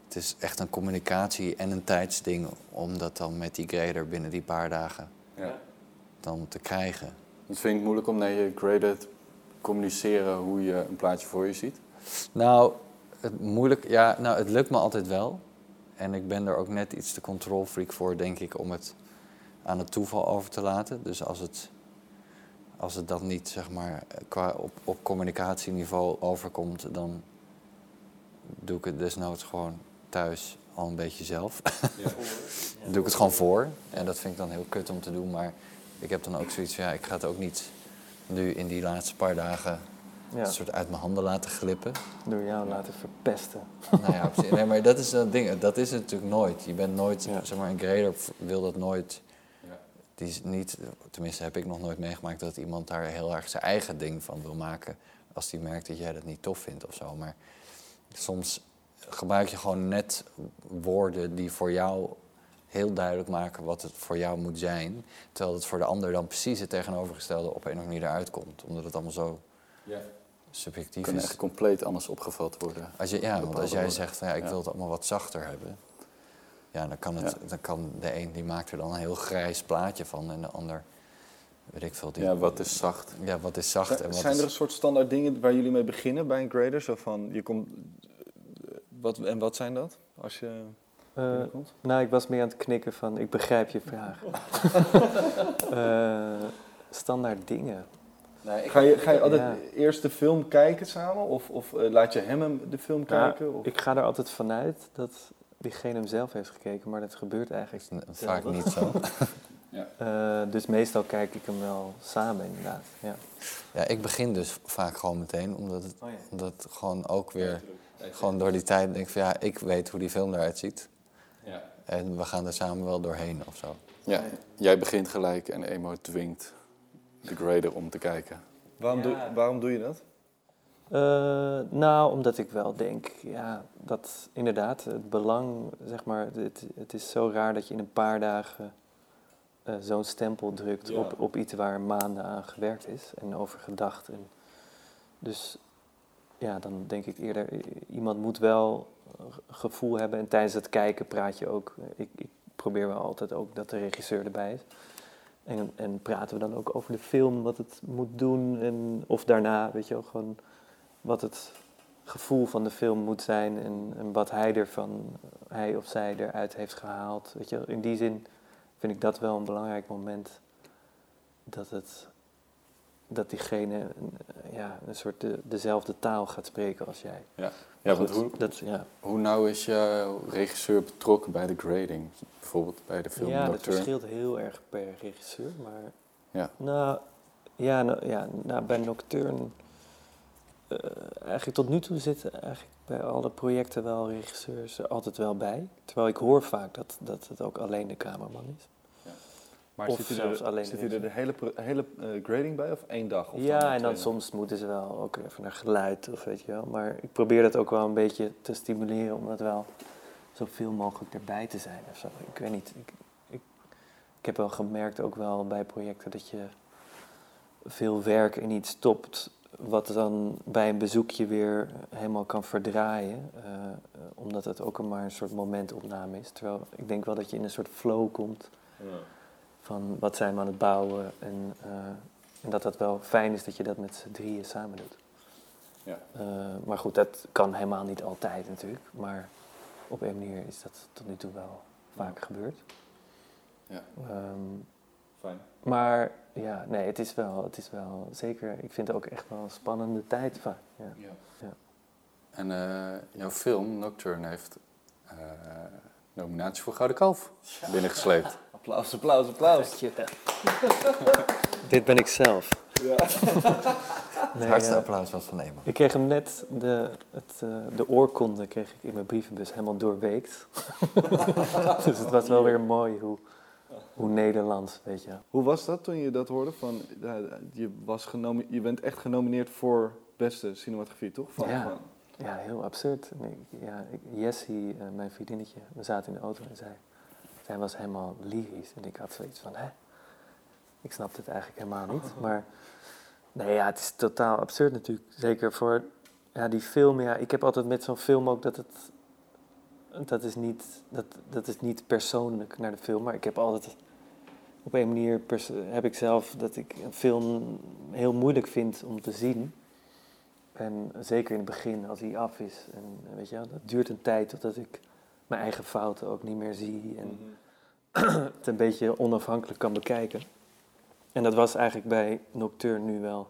Het is echt een communicatie en een tijdsding om dat dan met die grader binnen die paar dagen ja. dan te krijgen. Het vind ik het moeilijk om naar je graded communiceren hoe je een plaatje voor je ziet. Nou, het moeilijk, ja, nou, het lukt me altijd wel. En ik ben er ook net iets te control freak voor, denk ik, om het aan het toeval over te laten. Dus als het, als het dan niet, zeg maar, qua op, op communicatieniveau overkomt, dan doe ik het desnoods gewoon thuis al een beetje zelf. Dan [LAUGHS] doe ik het gewoon voor. En dat vind ik dan heel kut om te doen. Maar ik heb dan ook zoiets van, ja, ik ga het ook niet nu in die laatste paar dagen Ja, een soort uit mijn handen laten glippen. door jou laten verpesten. nou ja, nee, maar dat is dat ding. Dat is het natuurlijk nooit. Je bent nooit, Ja. zeg maar, een grader wil dat nooit. Die is niet, tenminste heb ik nog nooit meegemaakt dat iemand daar heel erg zijn eigen ding van wil maken. Als die merkt dat jij dat niet tof vindt of zo. Maar soms gebruik je gewoon net woorden die voor jou heel duidelijk maken wat het voor jou moet zijn. Terwijl het voor de ander dan precies het tegenovergestelde op een of andere manier eruit komt. Omdat het allemaal zo Ja. subjectief Kan is. echt compleet anders opgevat worden. Als je, ja, want als jij woorden. zegt ja, ik Ja. wil het allemaal wat zachter hebben. Ja, dan kan, het, dan kan de een die maakt er dan een heel grijs plaatje van en de ander, weet ik veel. Die, Ja, wat is zacht? ja, wat is zacht en Zijn, wat zijn is... er een soort standaard dingen waar jullie mee beginnen bij een grader? Zo van, je komt... Wat, en wat zijn dat? Als je Eh, binnenkomt? nou, ik was meer aan het knikken van, ik begrijp je vraag. [LAUGHS] Eh, standaard dingen. Ga je, ga je altijd Ja. eerst de film kijken samen? Of, of eh, laat je hem hem de film Ja, kijken? Of? Ik ga er altijd vanuit dat diegene hem zelf heeft gekeken, maar dat gebeurt eigenlijk vaak zelden. niet zo. [LAUGHS] Eh, dus meestal kijk ik hem wel samen inderdaad. Ja. Ja, ik begin dus vaak gewoon meteen, omdat het, Oh ja. omdat het gewoon ook weer, gewoon door die tijd denk ik van ja, ik weet hoe die film eruit ziet. Ja. En we gaan er samen wel doorheen of zo. Ja, jij begint gelijk en Emo dwingt de grader om te kijken. Waarom, doe, Ja. waarom doe je dat? Eh, nou, omdat ik wel denk, ja, dat inderdaad, het belang, zeg maar, het, het is zo raar dat je in een paar dagen eh, zo'n stempel drukt Ja. op, op iets waar maanden aan gewerkt is en over gedacht. En dus ja, dan denk ik eerder, iemand moet wel gevoel hebben en tijdens het kijken praat je ook. Ik, ik probeer wel altijd ook dat de regisseur erbij is. En, en praten we dan ook over de film, wat het moet doen en of daarna, weet je wel, gewoon wat het gevoel van de film moet zijn en, en wat hij ervan, hij of zij eruit heeft gehaald. Weet je, in die zin vind ik dat wel een belangrijk moment. Dat, het, dat diegene een, ja, een soort de, dezelfde taal gaat spreken als jij. Ja, want Goed, hoe, dat, ja. hoe nauw is jouw regisseur betrokken bij de grading? Bijvoorbeeld bij de film ja, dat verschilt heel erg per regisseur. Maar Ja. nou, ja, nou, ja nou, bij Nocturne, eh, eigenlijk tot nu toe zitten eigenlijk bij alle projecten wel regisseurs er altijd wel bij. Terwijl ik hoor vaak dat, dat het ook alleen de cameraman is. Maar Of zit zelfs er, alleen zit de er hele, hele eh, grading bij of één dag? Of ja, en dan soms moeten ze wel ook even naar geluid of weet je wel. Maar ik probeer dat ook wel een beetje te stimuleren om dat wel zoveel mogelijk erbij te zijn of zo. Ik weet niet, ik, ik, ik heb wel gemerkt ook wel bij projecten dat je veel werk in iets stopt wat dan bij een bezoekje weer helemaal kan verdraaien. eh, eh, omdat het ook maar een soort momentopname is. Terwijl ik denk wel dat je in een soort flow komt Ja. van wat zijn we aan het bouwen. En, eh, en dat dat wel fijn is dat je dat met z'n drieën samen doet. Ja. Maar goed, dat kan helemaal niet altijd natuurlijk. Maar op een manier is dat tot nu toe wel vaak gebeurd. Ja. Ehm, Fijn. Maar ja, nee, het is wel, het is wel zeker. Ik vind het ook echt wel een spannende tijd vaak. Ja. Ja. En eh, jouw film Nocturne heeft eh, nominatie voor Gouden Kalf binnengesleept. [LAUGHS] Applaus, applaus, applaus. [LAUGHS] Dit ben ik zelf. Ja. [LAUGHS] Het Nee, hardste ja. applaus was van Emo. Ik kreeg hem net, de, het, eh, de oorkonde kreeg ik in mijn brievenbus helemaal doorweekt. dus het was wel weer mooi hoe, hoe Nederlands, weet je. Hoe was dat toen je dat hoorde? Van, je, was je bent echt genomineerd voor beste cinematografie, toch? Van, Ja. van- Ja, heel absurd. Ik- ja, ik, Jessie, eh, mijn vriendinnetje, we zaten in de auto en zij, zij was helemaal lyrisch. En ik had zoiets van, hè? Ik snapte het eigenlijk helemaal niet. Maar nee, ja, het is totaal absurd natuurlijk. Zeker voor ja, die film. Ja, ik heb altijd met zo'n film ook dat het... Dat is, niet, dat, dat is niet persoonlijk naar de film, maar ik heb altijd... Op een manier heb ik zelf dat ik een film heel moeilijk vind om te zien. En zeker in het begin, als hij af is. En eh, weet je dat duurt een tijd totdat ik mijn eigen fouten ook niet meer zie. En [CLEARS THROAT] het een beetje onafhankelijk kan bekijken. En dat was eigenlijk bij Nocturne nu wel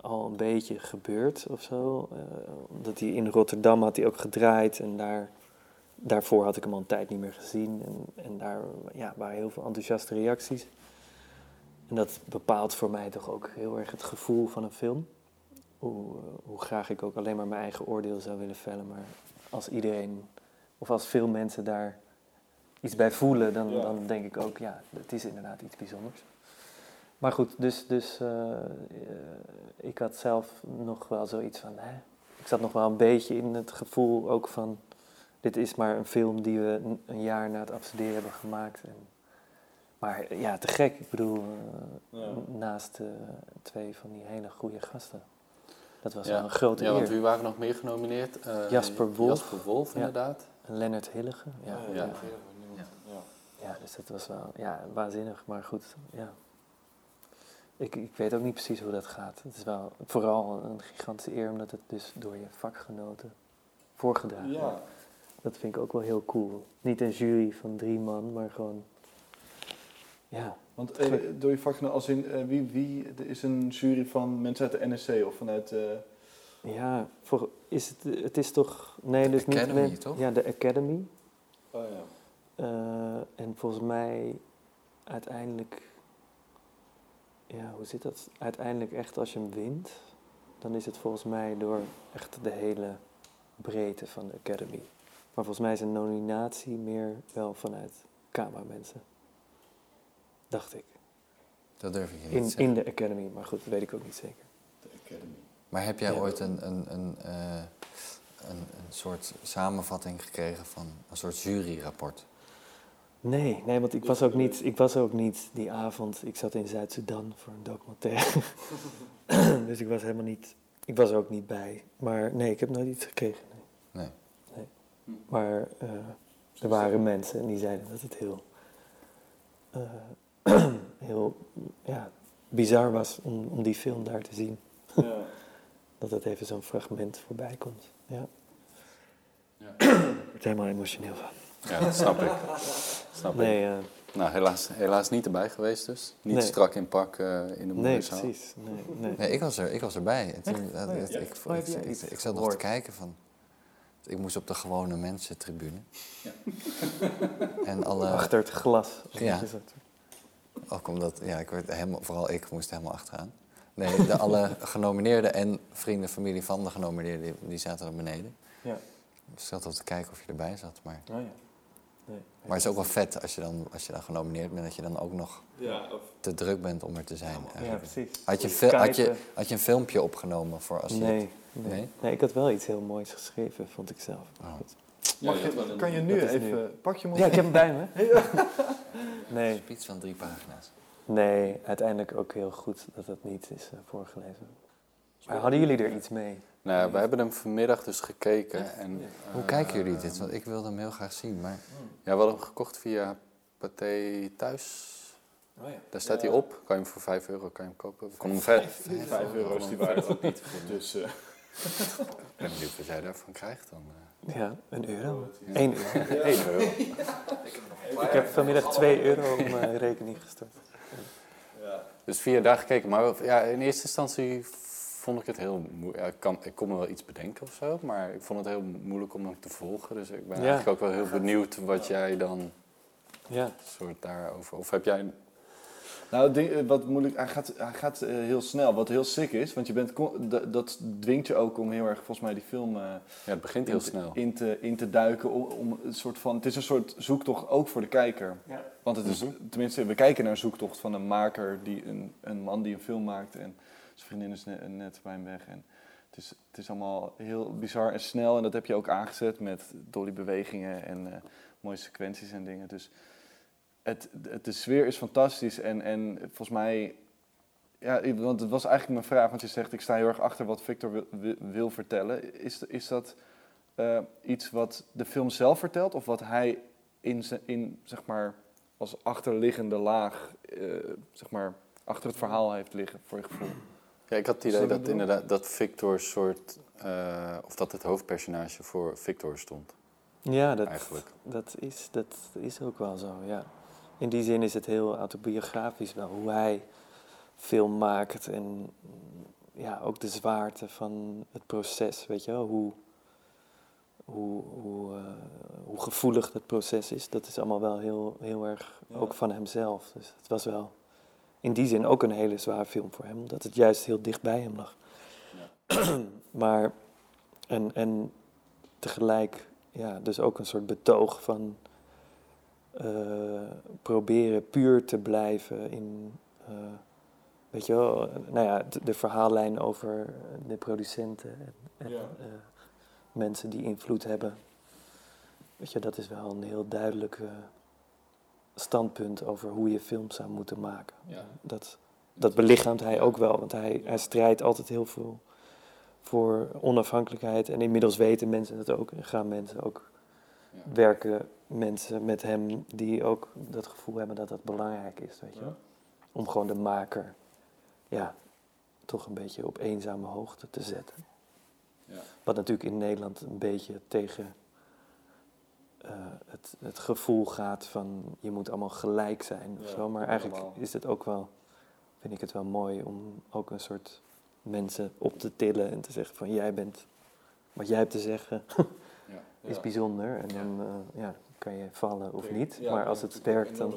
al een beetje gebeurd of zo. Eh, omdat hij in Rotterdam had hij ook gedraaid en daar, daarvoor had ik hem al een tijd niet meer gezien. En, en daar ja, waren heel veel enthousiaste reacties. En dat bepaalt voor mij toch ook heel erg het gevoel van een film. Hoe, hoe graag ik ook alleen maar mijn eigen oordeel zou willen vellen. Maar als iedereen, of als veel mensen daar iets bij voelen, dan, Ja. dan denk ik ook, ja, het is inderdaad iets bijzonders. Maar goed, dus, dus eh, eh, ik had zelf nog wel zoiets van, hè? ik zat nog wel een beetje in het gevoel ook van, dit is maar een film die we een, een jaar na het afstuderen hebben gemaakt. En, maar ja, te gek. Ik bedoel, eh, Ja. naast eh, twee van die hele goede gasten. Dat was Ja. wel een grote Ja, want eer. wie waren nog meer genomineerd? Eh, Jasper Wolf. Jasper Wolf, Ja. inderdaad. En Lennart Hillige. Ja, Oh, Ja. ja. Ja, dus dat was wel ja, waanzinnig, maar goed, ja. Ik, ik weet ook niet precies hoe dat gaat. Het is wel vooral een gigantische eer omdat het dus door je vakgenoten voorgedragen wordt. Dat vind ik ook wel heel cool. Niet een jury van drie man, maar gewoon, ja. Want eh, door je vakgenoten, als in eh, wie, wie er is een jury van mensen uit de NSC of vanuit. eh, Ja, voor, is het, het is toch, nee, dus Academy, niet... toch? Ja, de Academy. oh ja. Eh, en volgens mij uiteindelijk, ja, hoe zit dat? Uiteindelijk echt als je hem wint, dan is het volgens mij door echt de hele breedte van de Academy. Maar volgens mij is een nominatie meer wel vanuit cameramensen. Dacht ik. Dat durf ik je niet In, te zeggen. in de Academy, maar goed, dat weet ik ook niet zeker. De Academy. Maar heb jij Ja. ooit een, een, een, eh, een, een soort samenvatting gekregen van een soort juryrapport? Nee, nee, want ik was ook niet, ik was ook niet die avond. Ik zat in Zuid-Soedan voor een documentaire. [LAUGHS] dus ik was helemaal niet, ik was er ook niet bij. Maar nee, ik heb nooit iets gekregen. Nee. Nee. Maar eh, er waren mensen en die zeiden dat het heel, eh, [CLEARS THROAT] heel ja, bizar was om, om die film daar te zien. Ja. [LAUGHS] Dat het even zo'n fragment voorbij komt. Ja. Ja. Ik word er helemaal emotioneel van. Ja, dat snap ik. Snap ik. Nee, eh, Nou, helaas, helaas niet erbij geweest dus. Niet Nee. strak in pak in de nee, moederzaal. precies. Nee, nee. Nee, ik was, er, ik was erbij. En toen, Oh ik, ik, ik, ik zat nog te kijken van... Ik moest op de gewone mensen tribune. [LAUGHS] En alle... Achter het glas. Ja. Ook omdat, ja, ik werd helemaal, vooral ik moest helemaal achteraan. Nee, de, [LAUGHS] alle genomineerden en vrienden, familie van de genomineerden, die, die zaten er beneden. Ja. Dus ik zat al te kijken of je erbij zat. Maar, Oh ja. Nee. maar het is ook wel vet als je, dan, als je dan genomineerd bent, dat je dan ook nog Ja, of, te druk bent om er te zijn. Ja, precies. Had, je had, je, had je een filmpje opgenomen voor als je... Nee, nee. Nee? nee. ik had wel iets heel moois geschreven, vond ik zelf. Oh. Goed. mag je, kan je nu dat even. nu. Pak je hem Ja, ik heb hem bij me. [LAUGHS] Nee, Iets van drie pagina's. nee, uiteindelijk ook heel goed dat het niet is eh, voorgelezen. Maar hadden jullie er iets mee? Nou, ja, we hebben hem vanmiddag dus gekeken. En, Hoe kijken jullie dit? Want ik wilde hem heel graag zien, maar... Ja, we hadden hem gekocht via Pathé Thuis. Oh ja. Daar staat hij op. Kan je hem voor 5 euro kan je hem kopen. Konden hem ver. 5 euro is die waard ook niet. Dus [LAUGHS] eh, Ik ben benieuwd wat jij daarvan krijgt dan. eh. Ja, een euro. Ja. Eén euro. 1 euro. Ik heb vanmiddag twee euro op mijn rekening gestort. Dus via daar gekeken. Maar ja, in eerste instantie vond ik het heel moeilijk. Ja, ik, kan, ik kon me wel iets bedenken of zo. Maar ik vond het heel moeilijk om hem te volgen. Dus ik ben Ja. eigenlijk ook wel heel benieuwd wat jij dan Ja, soort daarover... Of heb jij... Nou, ding, wat moeilijk, hij gaat, hij gaat eh, heel snel, wat heel sick is, want je bent, dat- dwingt je ook om heel erg, volgens mij, die film eh, Ja, het begint in, heel te, snel. in, te, in te duiken. Om, om een soort van, het is een soort zoektocht ook voor de kijker. Ja. Want het is, tenminste, we kijken naar een zoektocht van een maker, die een, een man die een film maakt en zijn vriendin is net, bij hem weg. En het, is, het is allemaal heel bizar en snel en dat heb je ook aangezet met dolly bewegingen en eh, mooie sequenties en dingen. Dus het, het, de sfeer is fantastisch en, en volgens mij, ja, want het was eigenlijk mijn vraag, want je zegt ik sta heel erg achter wat Victor wil, vertellen. Is, is dat eh, iets wat de film zelf vertelt of wat hij in, in zeg maar, als achterliggende laag, eh, zeg maar, achter het verhaal heeft liggen, voor je gevoel? Ja, ik had het idee dat inderdaad dat Victor soort... eh, of dat het hoofdpersonage voor Victor stond, ja dat, eigenlijk. dat, is, dat is ook wel zo, ja. In die zin is het heel autobiografisch wel, hoe hij film maakt en ja, ook de zwaarte van het proces, weet je wel. Hoe, hoe, hoe, eh, hoe gevoelig dat proces is, dat is allemaal wel heel, heel erg Ja. ook van hemzelf. Dus het was wel in die zin ook een hele zware film voor hem, omdat het juist heel dicht bij hem lag. [CLEARS THROAT] maar, en, en tegelijk, ja, dus ook een soort betoog van eh, proberen puur te blijven in, eh, weet je wel, nou ja, de, de verhaallijn over de producenten en, en Ja. eh, mensen die invloed hebben. Weet je, dat is wel een heel duidelijk eh, standpunt over hoe je film zou moeten maken. Ja. Dat, dat belichaamt hij ook wel, want hij, hij strijdt altijd heel veel voor onafhankelijkheid. En inmiddels weten mensen het ook en gaan mensen ook Ja. werken mensen met hem die ook dat gevoel hebben dat dat belangrijk is, weet je? Om gewoon de maker, ja, toch een beetje op eenzame hoogte te zetten. Ja. Wat natuurlijk in Nederland een beetje tegen eh, het, het gevoel gaat van je moet allemaal gelijk zijn of Ja, zo. Maar eigenlijk allemaal. is het ook wel, vind ik het wel mooi om ook een soort mensen op te tillen en te zeggen van jij bent, wat jij hebt te zeggen [LAUGHS] Ja. is bijzonder. En dan eh, ja, kan je vallen of niet. Ja, maar als het werkt dan...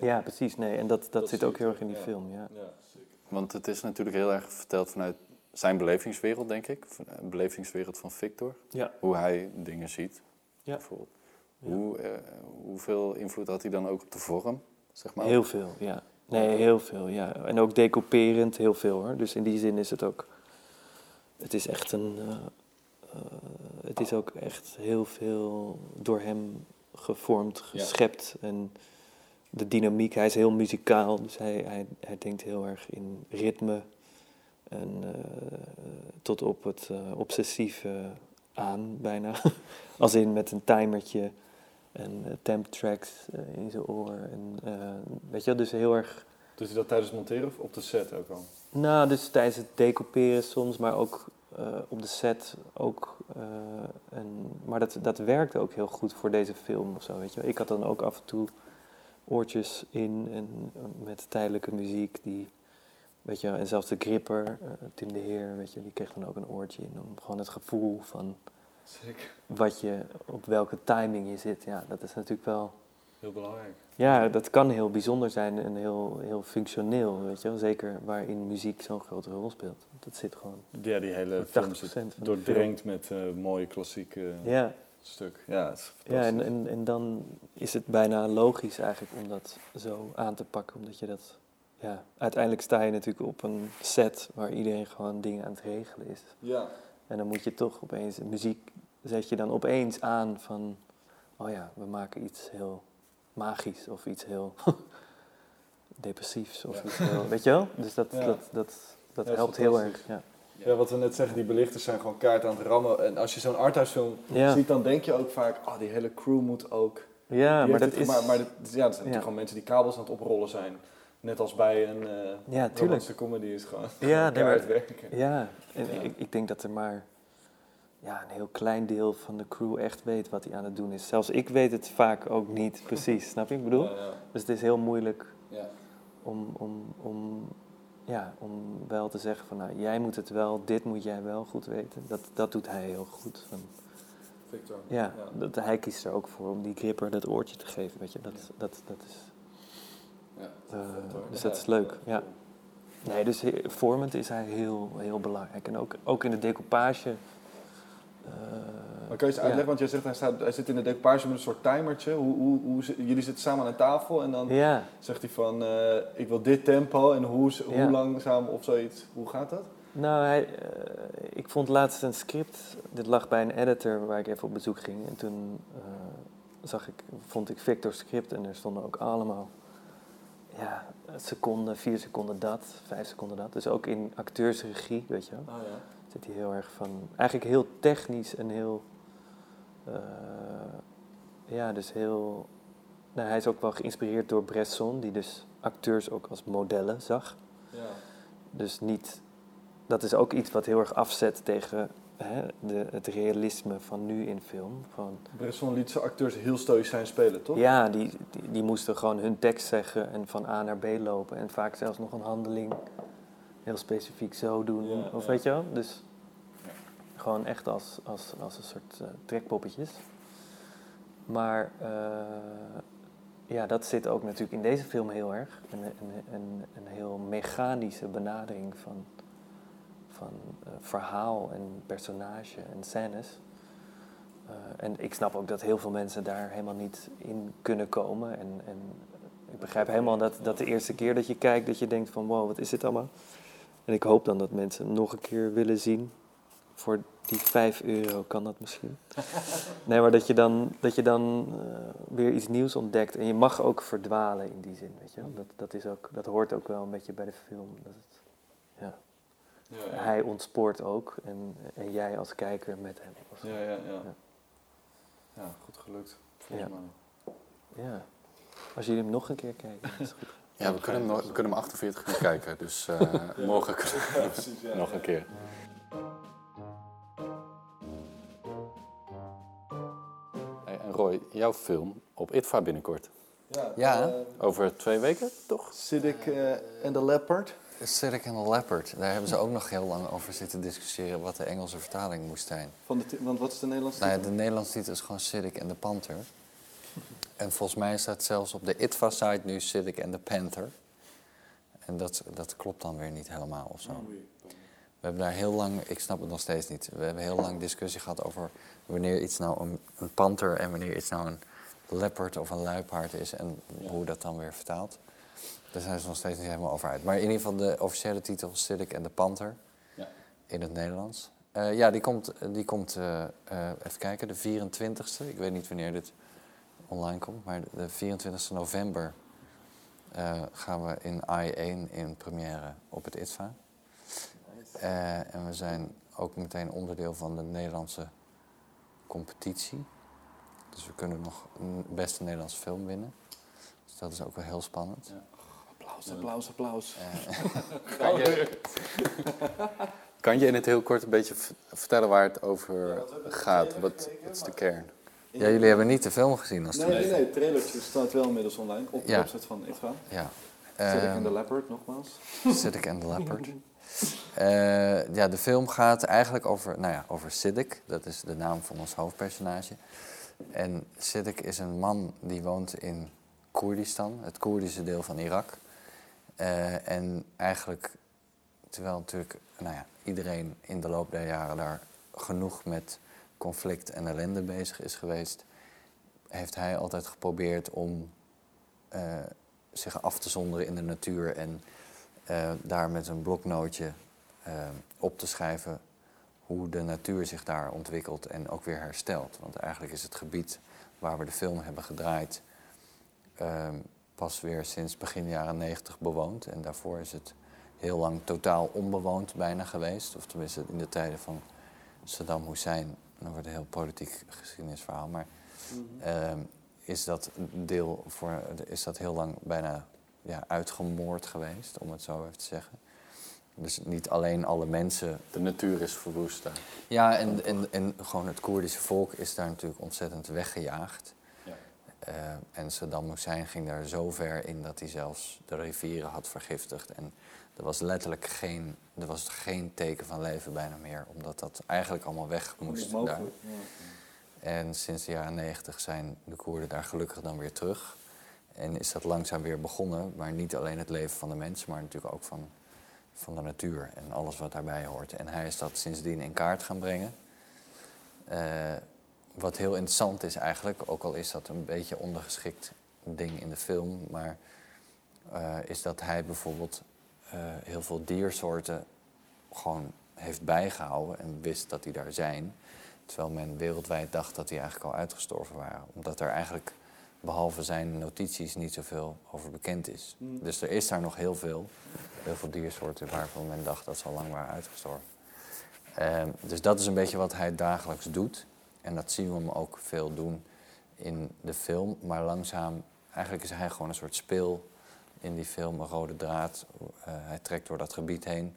Ja, precies. Nee, en dat, dat, Dat zit ook heel erg in die ja. film, ja. Ja, zeker. Want het is natuurlijk heel erg verteld vanuit zijn belevingswereld, denk ik. Een belevingswereld van Victor. Ja. Hoe hij dingen ziet, Ja. bijvoorbeeld. Hoe, eh, hoeveel invloed had hij dan ook op de vorm? Zeg maar? Heel veel, ja. Nee, heel veel, ja. En ook decouperend heel veel, hoor. Dus in die zin is het ook... Het is echt een... eh, eh, het is ook echt heel veel door hem gevormd, Ja. geschept. En de dynamiek, hij is heel muzikaal. Dus hij, hij, hij denkt heel erg in ritme. En tot op het obsessieve aan, bijna. [LAUGHS] Als in met een timertje en eh, temp tracks eh, in zijn oor. En, eh, weet je wel, dus heel erg... Hij dat tijdens het monteren of op de set ook al? Nou, dus tijdens het decouperen soms, maar ook op de set ook. en, maar dat, dat werkte ook heel goed voor deze film of zo, weet je wel. Ik had dan ook af en toe oortjes in en met tijdelijke muziek die... Weet je, en zelfs de gripper, Tim de Heer, weet je, die kreeg dan ook een oortje in. Om gewoon het gevoel van Zeker. wat je, op welke timing je zit. Ja, dat is natuurlijk wel... Heel belangrijk. Ja, dat kan heel bijzonder zijn en heel, heel functioneel, weet je wel. Zeker waarin muziek zo'n grote rol speelt. Dat zit gewoon Ja, die hele voor 80% film doordrenkt met eh mooie klassieke. Ja, stuk. Ja, het is ja en, en, en dan is het bijna logisch eigenlijk om dat zo aan te pakken. Omdat je dat... Ja, uiteindelijk sta je natuurlijk op een set waar iedereen gewoon dingen aan het regelen is. Ja. En dan moet je toch opeens... Muziek zet je dan opeens aan van... Oh ja, we maken iets heel magisch of iets heel [LAUGHS] depressiefs of Ja. iets heel... Weet je wel? Dus dat, Ja. dat, dat, dat Ja, helpt heel erg. Ja. ja, wat we net zeggen, die belichters zijn gewoon kaart aan het rammen. En als je zo'n arthouse film Ja. ziet, dan denk je ook vaak, oh, die hele crew moet ook... Ja, maar dat is... Maar dat, ja, dat zijn natuurlijk Ja. gewoon mensen die kabels aan het oprollen zijn. Net als bij een eh Ja, tuurlijk. comedy is gewoon Ja, nee, [LAUGHS] maar- werken. Ja, en Ja. Ik, ik denk dat er maar ja, een heel klein deel van de crew echt weet wat hij aan het doen is. Zelfs ik weet het vaak ook niet precies, [LAUGHS] snap je? Ik bedoel? Ja, ja. Dus het is heel moeilijk Ja. om, om, om, ja, om wel te zeggen van, nou, jij moet het wel, dit moet jij wel goed weten. Dat, dat doet hij heel goed. Van, Victor. ja, Dat, hij kiest er ook voor om die gripper dat oortje te geven, weet je. Dat, dat, dat is, Ja. eh, dus dat is leuk, ja. Nee, dus vormend is hij heel, heel belangrijk. En ook, ook in de decoupage. eh, Maar kan je eens ja. uitleggen, want jij zegt hij, staat, hij zit in de decoupage met een soort timertje. Hoe, hoe, jullie zitten samen aan een tafel en dan Ja, zegt hij van, eh, ik wil dit tempo en hoe, Ja. hoe langzaam of zoiets. Hoe gaat dat? nou, hij, ik vond laatst een script. Dit lag bij een editor waar ik even op bezoek ging. En toen zag ik, vond ik Victor's script en er stonden ook allemaal ja, seconden, vier seconden dat, vijf seconden dat. Dus ook in acteursregie, weet je wel. Ah ja. zit hij heel erg van, eigenlijk heel technisch en heel, eh, ja, dus heel, nou, hij is ook wel geïnspireerd door Bresson, die dus acteurs ook als modellen zag. ja. Dus niet, dat is ook iets wat heel erg afzet tegen hè, de, het realisme van nu in film. Gewoon, Bresson liet zijn acteurs heel stoïcijn spelen, toch? ja, die, die, die moesten gewoon hun tekst zeggen en van A naar B lopen en vaak zelfs nog een handeling heel specifiek zo doen. Ja, of ja. weet je wel? Dus gewoon echt als, als, als een soort eh, trekpoppetjes. Maar eh, ja, dat zit ook natuurlijk in deze film heel erg. Een, een, een, een heel mechanische benadering van, van eh, verhaal en personage en scènes. Eh, en ik snap ook dat heel veel mensen daar helemaal niet in kunnen komen. En, en ik begrijp helemaal dat, dat de eerste keer dat je kijkt, dat je denkt van wow, wat is dit allemaal? En ik hoop dan dat mensen nog een keer willen zien. Voor die 5 euro kan dat misschien. [LAUGHS] Nee, maar dat je dan, dat je dan eh, weer iets nieuws ontdekt. En je mag ook verdwalen in die zin, weet je wel. Dat, dat, is ook, dat hoort ook wel een beetje bij de film. Dat het, ja. hij ontspoort ook en, en jij als kijker met hem. Ja, ja, ja. Ja. Ja, goed gelukt. Volgens Ja. mij. Ja. Als jullie hem nog een keer kijken, is het goed. Ja, we kunnen, hem, we kunnen hem 48 keer kijken, dus eh, [LAUGHS] morgen kunnen we nog een keer. Hey, en Roy, jouw film op ITVA binnenkort. Ja, Ja. eh, Over twee weken, toch? Siddick eh, en de Leopard. Cedric and the Leopard, daar hebben ze ook nog heel lang over zitten discussiëren wat de Engelse vertaling moest zijn. Van de want wat is de Nederlandse Nou ja, titel? de Nederlandse titel is gewoon Cedric and the Panther. En volgens mij staat zelfs op de ITVA-site nu Cedric and the Panther. En dat, dat klopt dan weer niet helemaal of zo. We hebben daar heel lang, ik snap het nog steeds niet, we hebben heel lang discussie gehad over wanneer iets nou een, een panter en wanneer iets nou een leopard of een luipaard is en hoe dat dan weer vertaalt. Daar zijn ze nog steeds niet helemaal over uit. Maar in ieder geval de officiële titel Cedric and the Panther Ja. in het Nederlands. Eh, ja, die komt, die komt eh, eh, even kijken, de 24e. Ik weet niet wanneer dit online komt, maar de 24e november eh, gaan we in I1 in première op het ITVA. Eh, en we zijn ook meteen onderdeel van de Nederlandse competitie. Dus we kunnen nog beste Nederlandse film winnen. Dus dat is ook wel heel spannend. Applaus, applaus, applaus. [LAUGHS] Kan je, kan je in het heel kort een beetje vertellen waar het over gaat? Wat, wat is de kern? ja, jullie hebben niet de film gezien als Nee, het nee, nee, het trailertje staat wel inmiddels online op de Ja. website van ITVA. Ja. Siddick Ehm, en de Leopard, nogmaals. [LAUGHS] Siddick and the Leopard. Eh, ja, de film gaat eigenlijk over, nou ja, over Siddick. Dat is de naam van ons hoofdpersonage. En Siddick is een man die woont in Koerdistan, het Koerdische deel van Irak. Eh, en eigenlijk, terwijl natuurlijk nou ja, iedereen in de loop der jaren daar genoeg met conflict en ellende bezig is geweest, heeft hij altijd geprobeerd om eh, zich af te zonderen in de natuur en eh, daar met een bloknootje op te schrijven hoe de natuur zich daar ontwikkelt en ook weer herstelt. Want eigenlijk is het gebied waar we de film hebben gedraaid eh, pas weer sinds begin jaren 90 bewoond. En daarvoor is het heel lang totaal onbewoond bijna geweest. Of tenminste in de tijden van Saddam Hussein. Dan wordt een heel politiek geschiedenisverhaal. Maar ehm, is dat deel voor, is dat heel lang bijna ja, uitgemoord geweest, om het zo even te zeggen. Dus niet alleen alle mensen. De natuur is verwoest daar. Ja, en, en, en gewoon het Koerdische volk is daar natuurlijk ontzettend weggejaagd. Eh, en Saddam Hussein ging daar zo ver in dat hij zelfs de rivieren had vergiftigd. En er was letterlijk geen, er was geen teken van leven bijna meer, omdat dat eigenlijk allemaal weg moest daar. En sinds de jaren negentig zijn de Koerden daar gelukkig dan weer terug. En is dat langzaam weer begonnen, maar niet alleen het leven van de mensen, maar natuurlijk ook van, van de natuur en alles wat daarbij hoort. En hij is dat sindsdien in kaart gaan brengen. Eh, wat heel interessant is eigenlijk, ook al is dat een beetje ondergeschikt ding in de film, maar eh, is dat hij bijvoorbeeld eh, heel veel diersoorten gewoon heeft bijgehouden en wist dat die daar zijn. Terwijl men wereldwijd dacht dat die eigenlijk al uitgestorven waren. Omdat er eigenlijk, behalve zijn notities, niet zoveel over bekend is. Mm. Dus er is daar nog heel veel. Heel veel diersoorten waarvan men dacht dat ze al lang waren uitgestorven. Ehm, dus dat is een beetje wat hij dagelijks doet. En dat zien we hem ook veel doen in de film. Maar langzaam, eigenlijk is hij gewoon een soort speel in die film, een rode draad. Eh, hij trekt door dat gebied heen.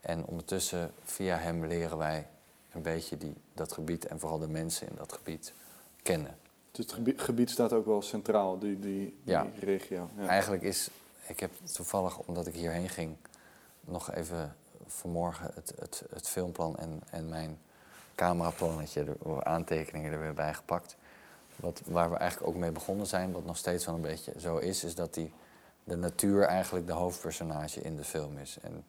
En ondertussen, via hem, leren wij een beetje die, dat gebied en vooral de mensen in dat gebied kennen. Dus het gebied, gebied staat ook wel centraal, die, die, Ja. die regio. Ja. Eigenlijk is, ik heb toevallig, omdat ik hierheen ging, nog even vanmorgen het, het, het filmplan en, en mijn cameraplannetje, de aantekeningen er weer bij gepakt. Wat, waar we eigenlijk ook mee begonnen zijn, wat nog steeds wel een beetje zo is, is dat die, de natuur eigenlijk de hoofdpersonage in de film is. En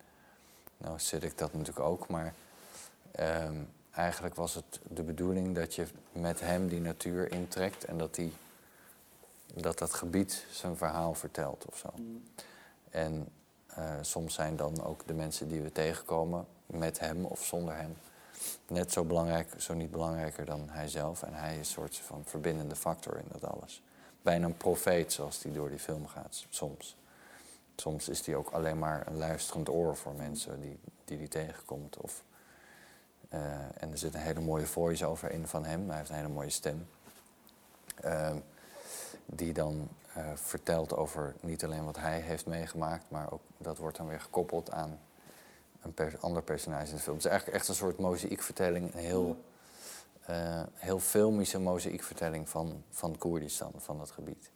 nou zit ik dat natuurlijk ook, maar ehm, eigenlijk was het de bedoeling dat je met hem die natuur intrekt en dat die, dat, dat gebied zijn verhaal vertelt of zo. En eh, soms zijn dan ook de mensen die we tegenkomen met hem of zonder hem net zo belangrijk, zo niet belangrijker dan hij zelf. En hij is een soort van verbindende factor in dat alles. Bijna een profeet zoals die door die film gaat, soms. soms is hij ook alleen maar een luisterend oor voor mensen die die, die tegenkomt. Of, eh, en er zit een hele mooie voice-over in van hem. Hij heeft een hele mooie stem. Ehm, die dan eh, vertelt over niet alleen wat hij heeft meegemaakt, maar ook dat wordt dan weer gekoppeld aan een per- ander personage in de film. Het is eigenlijk echt een soort mozaïekvertelling, een heel, eh, heel filmische mozaïekvertelling van, van Koerdistan, van dat gebied.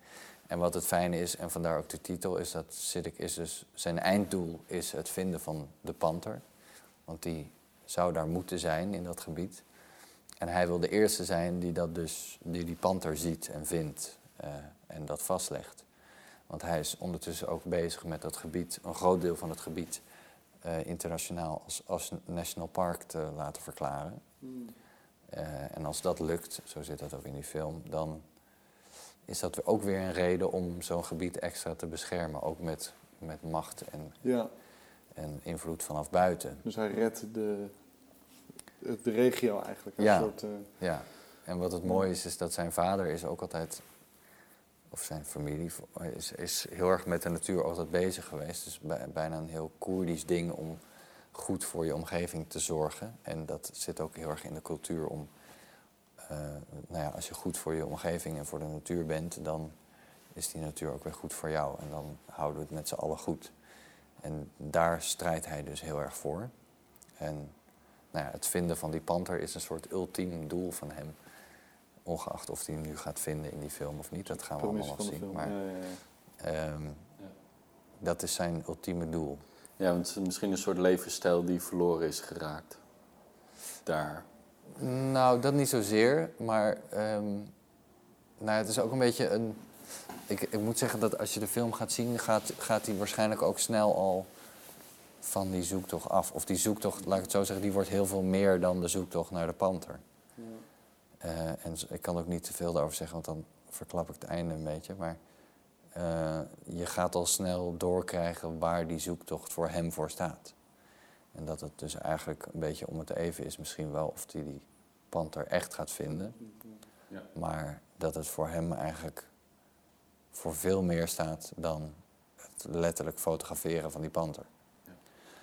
En wat het fijne is, en vandaar ook de titel, is dat Siddiq is dus... Zijn einddoel is het vinden van de panter. Want die zou daar moeten zijn in dat gebied. En hij wil de eerste zijn die dat dus, die, die panter ziet en vindt eh, en dat vastlegt. Want hij is ondertussen ook bezig met dat gebied, een groot deel van het gebied, eh, internationaal als, als national park te laten verklaren. Eh, en als dat lukt, zo zit dat ook in die film, dan is dat ook weer een reden om zo'n gebied extra te beschermen. Ook met, met macht en, Ja, en invloed vanaf buiten. dus hij redt de, de regio eigenlijk. Een Ja. soort, eh, Ja, en wat het mooie is, is dat zijn vader is ook altijd, of zijn familie, is, heel erg met de natuur altijd bezig geweest. Dus bij- bijna een heel Koerdisch ding om goed voor je omgeving te zorgen. En dat zit ook heel erg in de cultuur om, eh, nou ja, als je goed voor je omgeving en voor de natuur bent, dan is die natuur ook weer goed voor jou. En dan houden we het met z'n allen goed. En daar strijdt hij dus heel erg voor. En nou ja, het vinden van die panter is een soort ultiem doel van hem. Ongeacht of hij hem nu gaat vinden in die film of niet, dat gaan we allemaal de zien. film. Maar Ja, ja, ja. ehm, dat is zijn ultieme doel. Ja, want het is misschien een soort levensstijl die verloren is geraakt. Daar. Nou, dat niet zozeer, maar ehm, nou, het is ook een beetje een. Ik, ik moet zeggen dat als je de film gaat zien, gaat, gaat hij waarschijnlijk ook snel al van die zoektocht af. Of die zoektocht, laat ik het zo zeggen, die wordt heel veel meer dan de zoektocht naar de panter. Eh, en ik kan ook niet te veel daarover zeggen, want dan verklap ik het einde een beetje. Maar eh, je gaat al snel doorkrijgen waar die zoektocht voor hem voor staat. En dat het dus eigenlijk een beetje om het even is misschien wel of hij die panter echt gaat vinden. Ja. Maar dat het voor hem eigenlijk voor veel meer staat dan het letterlijk fotograferen van die panter.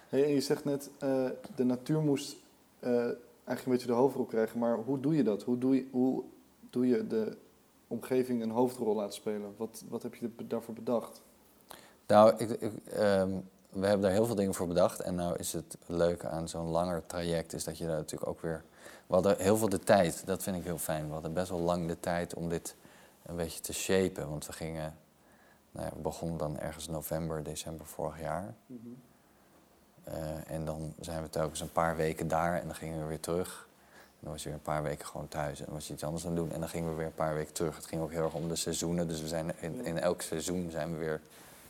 Hey, en je zegt net, eh, de natuur moest eigenlijk een beetje de hoofdrol krijgen. Maar hoe doe je dat? Hoe doe je, hoe doe je de omgeving een hoofdrol laten spelen? Wat, wat heb je daarvoor bedacht? Nou, ik, ik, ehm, we hebben daar heel veel dingen voor bedacht. En nou is het leuke aan zo'n langer traject is dat je daar natuurlijk ook weer... We hadden heel veel de tijd, dat vind ik heel fijn. We hadden best wel lang de tijd om dit een beetje te shapen. Want we gingen... Nou ja, we begonnen dan ergens november, december vorig jaar. Eh, en dan zijn we telkens een paar weken daar en dan gingen we weer terug. En dan was je weer een paar weken gewoon thuis en dan was je iets anders aan het doen. En dan gingen we weer een paar weken terug. Het ging ook heel erg om de seizoenen, dus we zijn in, in elk seizoen zijn we weer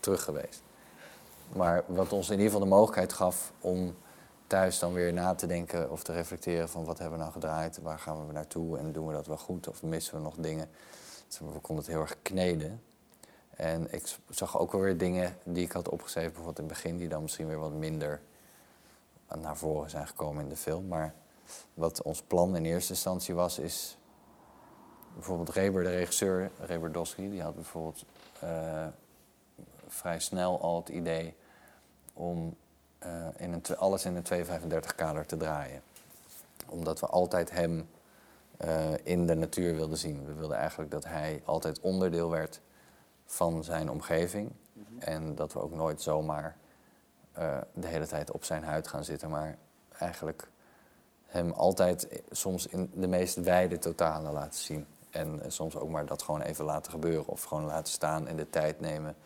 terug geweest. Maar wat ons in ieder geval de mogelijkheid gaf om thuis dan weer na te denken of te reflecteren van wat hebben we nou gedraaid, waar gaan we naartoe en doen we dat wel goed of missen we nog dingen. Dus we konden het heel erg kneden. En ik zag ook alweer dingen die ik had opgeschreven, bijvoorbeeld in het begin, die dan misschien weer wat minder naar voren zijn gekomen in de film. Maar wat ons plan in eerste instantie was, is bijvoorbeeld Reber, de regisseur, Reber Dosky, die had bijvoorbeeld eh, vrij snel al het idee om eh, in alles in een 235 kader te draaien. Omdat we altijd hem eh, in de natuur wilden zien. We wilden eigenlijk dat hij altijd onderdeel werd van zijn omgeving. En dat we ook nooit zomaar eh, de hele tijd op zijn huid gaan zitten, maar eigenlijk hem altijd eh, soms in de meest wijde totalen laten zien. En eh, soms ook maar dat gewoon even laten gebeuren of gewoon laten staan en de tijd nemen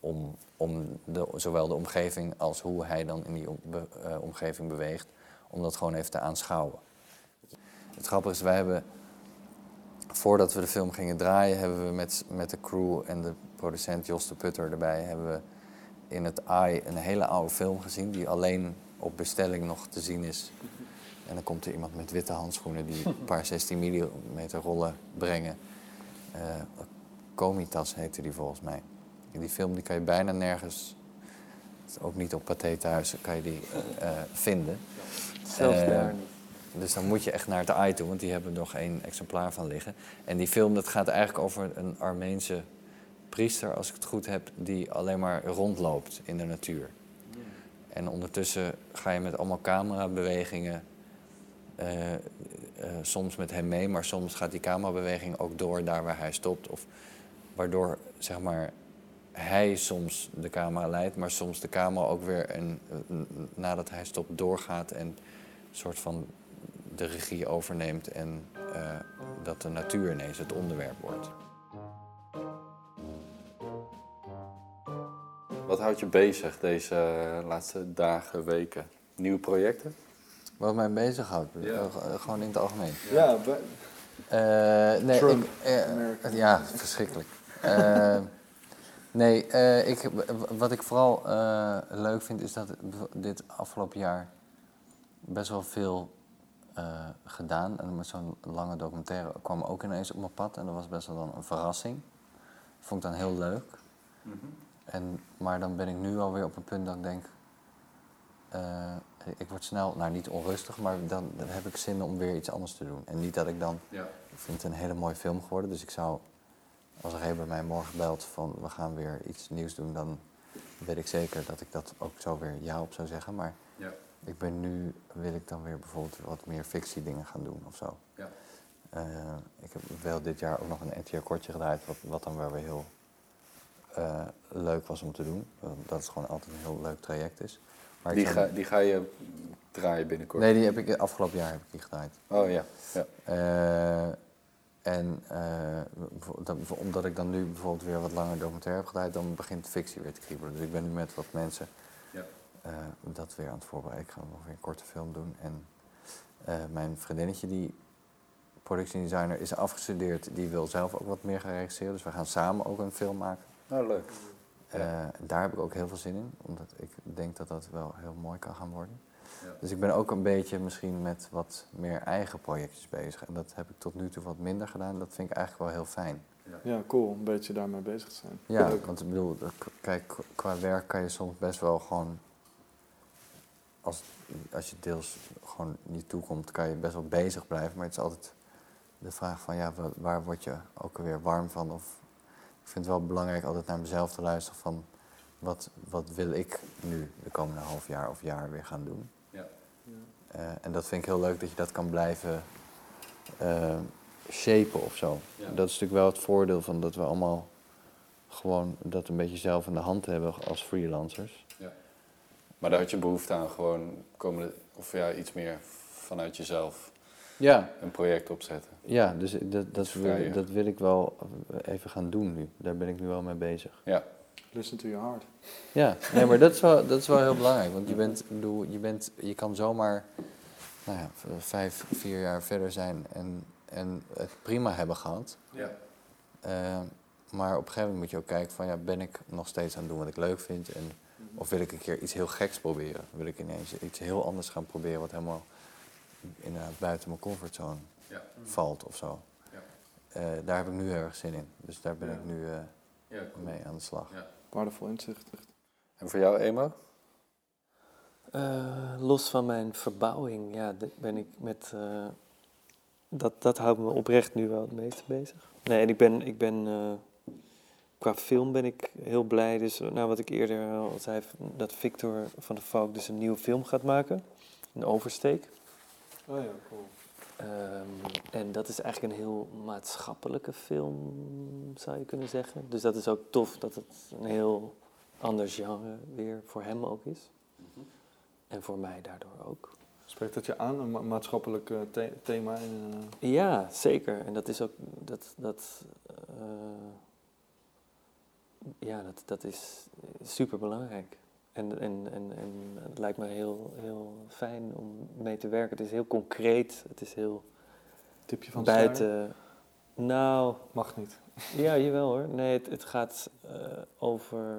om, om de, zowel de omgeving als hoe hij dan in die om- be- omgeving beweegt, om dat gewoon even te aanschouwen. Het grappige is, wij hebben, voordat we de film gingen draaien, hebben we met, met de crew en de producent Jos de Putter erbij, hebben we in het AI een hele oude film gezien, die alleen op bestelling nog te zien is. En dan komt er iemand met witte handschoenen die een paar 16 mm rollen brengen. Comitas heette die volgens mij. Die film die kan je bijna nergens, ook niet op Pathé thuis, kan je die eh, eh, vinden. Zelfs daar niet. Dus dan moet je echt naar het AI toe, want die hebben er nog één exemplaar van liggen. En die film dat gaat eigenlijk over een Armeense priester, als ik het goed heb, die alleen maar rondloopt in de natuur. En ondertussen ga je met allemaal camerabewegingen, eh, eh, soms met hem mee, maar soms gaat die camerabeweging ook door daar waar hij stopt. Of waardoor zeg maar, hij soms de camera leidt, maar soms de camera ook weer nadat hij stopt doorgaat en een soort van de regie overneemt en eh, dat de natuur ineens het onderwerp wordt. Wat houdt je bezig deze eh, laatste dagen, weken? Nieuwe projecten? Wat mij bezighoudt, Ja. eh, gewoon in het algemeen. Ja, Eh, nee, Trump, ik, ja, verschrikkelijk. Nee, ik, wat ik vooral leuk vind is dat dit afgelopen jaar best wel veel eh, gedaan. En met zo'n lange documentaire kwam ook ineens op mijn pad. En dat was best wel dan een verrassing. Vond ik dan heel leuk. En, maar dan ben ik nu alweer op een punt dat ik denk... eh, ik word snel, nou niet onrustig, maar dan, dan heb ik zin om weer iets anders te doen. En niet dat ik dan Ja. ik vind het een hele mooie film geworden. Dus ik zou, als er bij mij morgen belt van we gaan weer iets nieuws doen, dan weet ik zeker dat ik dat ook zo weer ja op zou zeggen. Maar Ja. Ik ben nu, wil ik dan weer bijvoorbeeld wat meer fictie dingen gaan doen of zo. Ja. Eh, ik heb wel dit jaar ook nog een NTR kortje gedraaid, wat, wat dan wel weer heel eh, leuk was om te doen. Dat het gewoon altijd een heel leuk traject is. Maar Die, ga, die ga je draaien binnenkort? Nee, die heb ik afgelopen jaar heb ik die gedraaid. Oh ja. ja. Eh, en omdat ik dan nu bijvoorbeeld weer wat langer documentaire heb gedaan, dan begint fictie weer te kriebelen. Dus ik ben nu met wat mensen Eh, dat weer aan het voorbereiden. Ik ga nog weer een korte film doen. En eh, mijn vriendinnetje, die productiedesigner, is afgestudeerd. Die wil zelf ook wat meer gaan regisseren. Dus we gaan samen ook een film maken. Oh, leuk. Ja. Eh, daar heb ik ook heel veel zin in, omdat ik denk dat dat wel heel mooi kan gaan worden. Ja. Dus ik ben ook een beetje misschien met wat meer eigen projectjes bezig. En dat heb ik tot nu toe wat minder gedaan. Dat vind ik eigenlijk wel heel fijn. ja, cool. Een beetje daarmee bezig te zijn. Ja, Leuk. want ik bedoel, kijk, qua werk kan je soms best wel gewoon... Als, als je deels gewoon niet toekomt, kan je best wel bezig blijven. Maar het is altijd de vraag van, ja, wa- waar word je ook weer warm van? Of ik vind het wel belangrijk altijd naar mezelf te luisteren van... Wat, wat wil ik nu de komende half jaar of jaar weer gaan doen? Ja. Eh, en dat vind ik heel leuk dat je dat kan blijven eh shapen of zo. Ja. Dat is natuurlijk wel het voordeel van dat we allemaal gewoon dat een beetje zelf in de hand hebben als freelancers. Maar daar had je behoefte aan gewoon komende, of ja, iets meer vanuit jezelf Ja, een project opzetten. ja dus dat, dat, wil, dat wil ik wel even gaan doen nu. Daar ben ik nu wel mee bezig. Ja. Listen to your heart. Ja, nee, maar dat is wel, dat is wel heel belangrijk. Want je, bent, bedoel, je, bent, je kan zomaar nou ja, vijf, vier jaar verder zijn en, en het prima hebben gehad. Ja. Eh, maar op een gegeven moment moet je ook kijken van ja, ben ik nog steeds aan het doen wat ik leuk vind? En, of wil ik een keer iets heel geks proberen? Wil ik ineens iets heel anders gaan proberen wat helemaal inderdaad buiten mijn comfortzone Ja. valt of zo? Ja. Eh, daar heb ik nu heel erg zin in. Dus daar ben Ja. ik nu eh, Ja, cool. mee aan de slag. Ja. Waardevol inzicht. En voor jou, Emo? Eh, los van mijn verbouwing, ja, ben ik met. eh, dat, dat houdt me oprecht nu wel het meeste bezig. Nee, en ik ben. Ik ben eh, qua film ben ik heel blij. Dus, nou, wat ik eerder al zei, dat Victor van der Valk dus een nieuwe film gaat maken. Een oversteek. Oh ja, cool. Ehm, en dat is eigenlijk een heel maatschappelijke film, zou je kunnen zeggen. Dus dat is ook tof dat het een heel ander genre weer voor hem ook is. En voor mij daardoor ook. Spreekt dat je aan, een ma- maatschappelijk eh, the- thema? In, eh, Ja, zeker. En dat is ook, dat, dat, eh, ja, dat, dat is super belangrijk. En, en, en, en het lijkt me heel, heel fijn om mee te werken. Het is heel concreet, het is heel tipje van buiten. Nou, Mag niet. [LAUGHS] ja, jawel hoor. Nee, het, het gaat eh, over,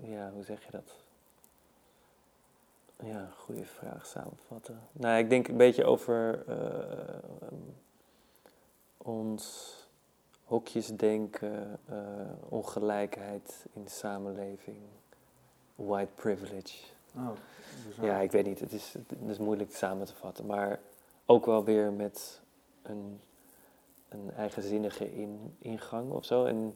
eh, ja, hoe zeg je dat? Ja, goede vraag samenvatten. Nou, ik denk een beetje over eh, ons hokjesdenken, eh, ongelijkheid in de samenleving, white privilege. Oh. Ja, ik weet niet, het is, het is moeilijk samen te vatten, maar ook wel weer met een, een eigenzinnige in, ingang of zo. En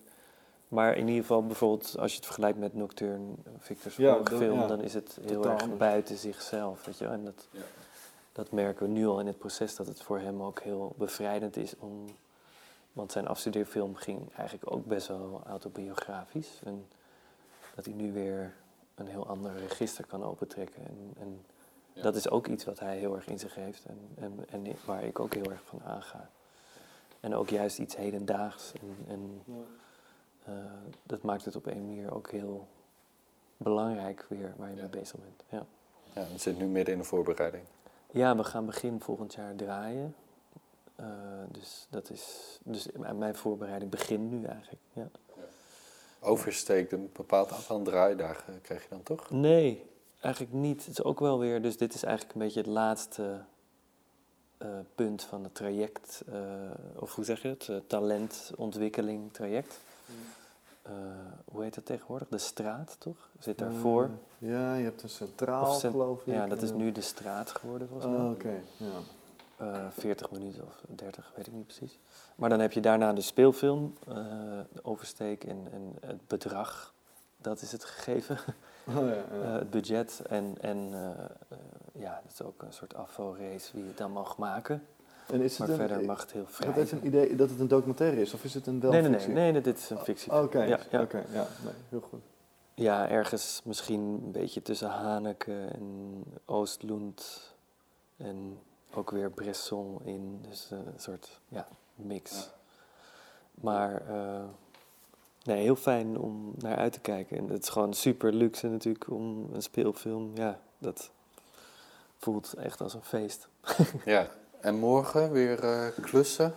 Maar in ieder geval, bijvoorbeeld als je het vergelijkt met Nocturne, Victor's Ja, dat- film, ja. dan is het heel Totaal erg anders. buiten zichzelf. Weet je? wel. En dat, Ja. dat merken we nu al in het proces, dat het voor hem ook heel bevrijdend is om. Want zijn afstudeerfilm ging eigenlijk ook best wel autobiografisch. En dat hij nu weer een heel ander register kan opentrekken. En, en Ja. dat is ook iets wat hij heel erg in zich heeft en, en, en waar ik ook heel erg van aanga. En ook juist iets hedendaags. En, en eh, dat maakt het op een manier ook heel belangrijk weer waar je Ja. mee bezig bent. Ja. Ja, we zitten nu midden in de voorbereiding. ja, we gaan begin volgend jaar draaien. Eh, dus dat is. Dus mijn voorbereiding begint nu eigenlijk. Ja. Oversteekt een bepaald aantal draaidagen krijg je dan toch? Nee, eigenlijk niet. Het is ook wel weer. Dus dit is eigenlijk een beetje het laatste eh, punt van het traject. eh, of hoe zeg je het? Eh, talentontwikkeling traject. Eh, hoe heet dat tegenwoordig? De straat, toch? Zit daarvoor? Eh, ja, je hebt een centraal, Of cent- geloof ik. ja, dat is nu de straat geworden volgens mij. Oh, oké. Ja. Eh, 40 minuten of 30, weet ik niet precies. Maar dan heb je daarna de speelfilm, eh, de oversteek en, en het bedrag. Dat is het gegeven, Oh, [LAUGHS] ja, ja. Eh, het budget. En, en eh, eh, ja, dat is ook een soort afvalrace wie het dan mag maken. en is Maar het een, verder mag het heel vrij even zijn. een idee dat het een documentaire is, of is het een wel Nee, nee, nee, nee, nee, dit is een fictie. Oh, Oké, Ja, ja. oké, ja, nee, heel goed. Ja, ergens misschien een beetje tussen Haneke en Oostlund en ook weer Bresson in. Dus eh, een soort ja, mix. Maar eh, nee, heel fijn om naar uit te kijken. En het is gewoon super luxe natuurlijk om een speelfilm. Ja, dat voelt echt als een feest. [LAUGHS] Ja. En morgen weer eh, klussen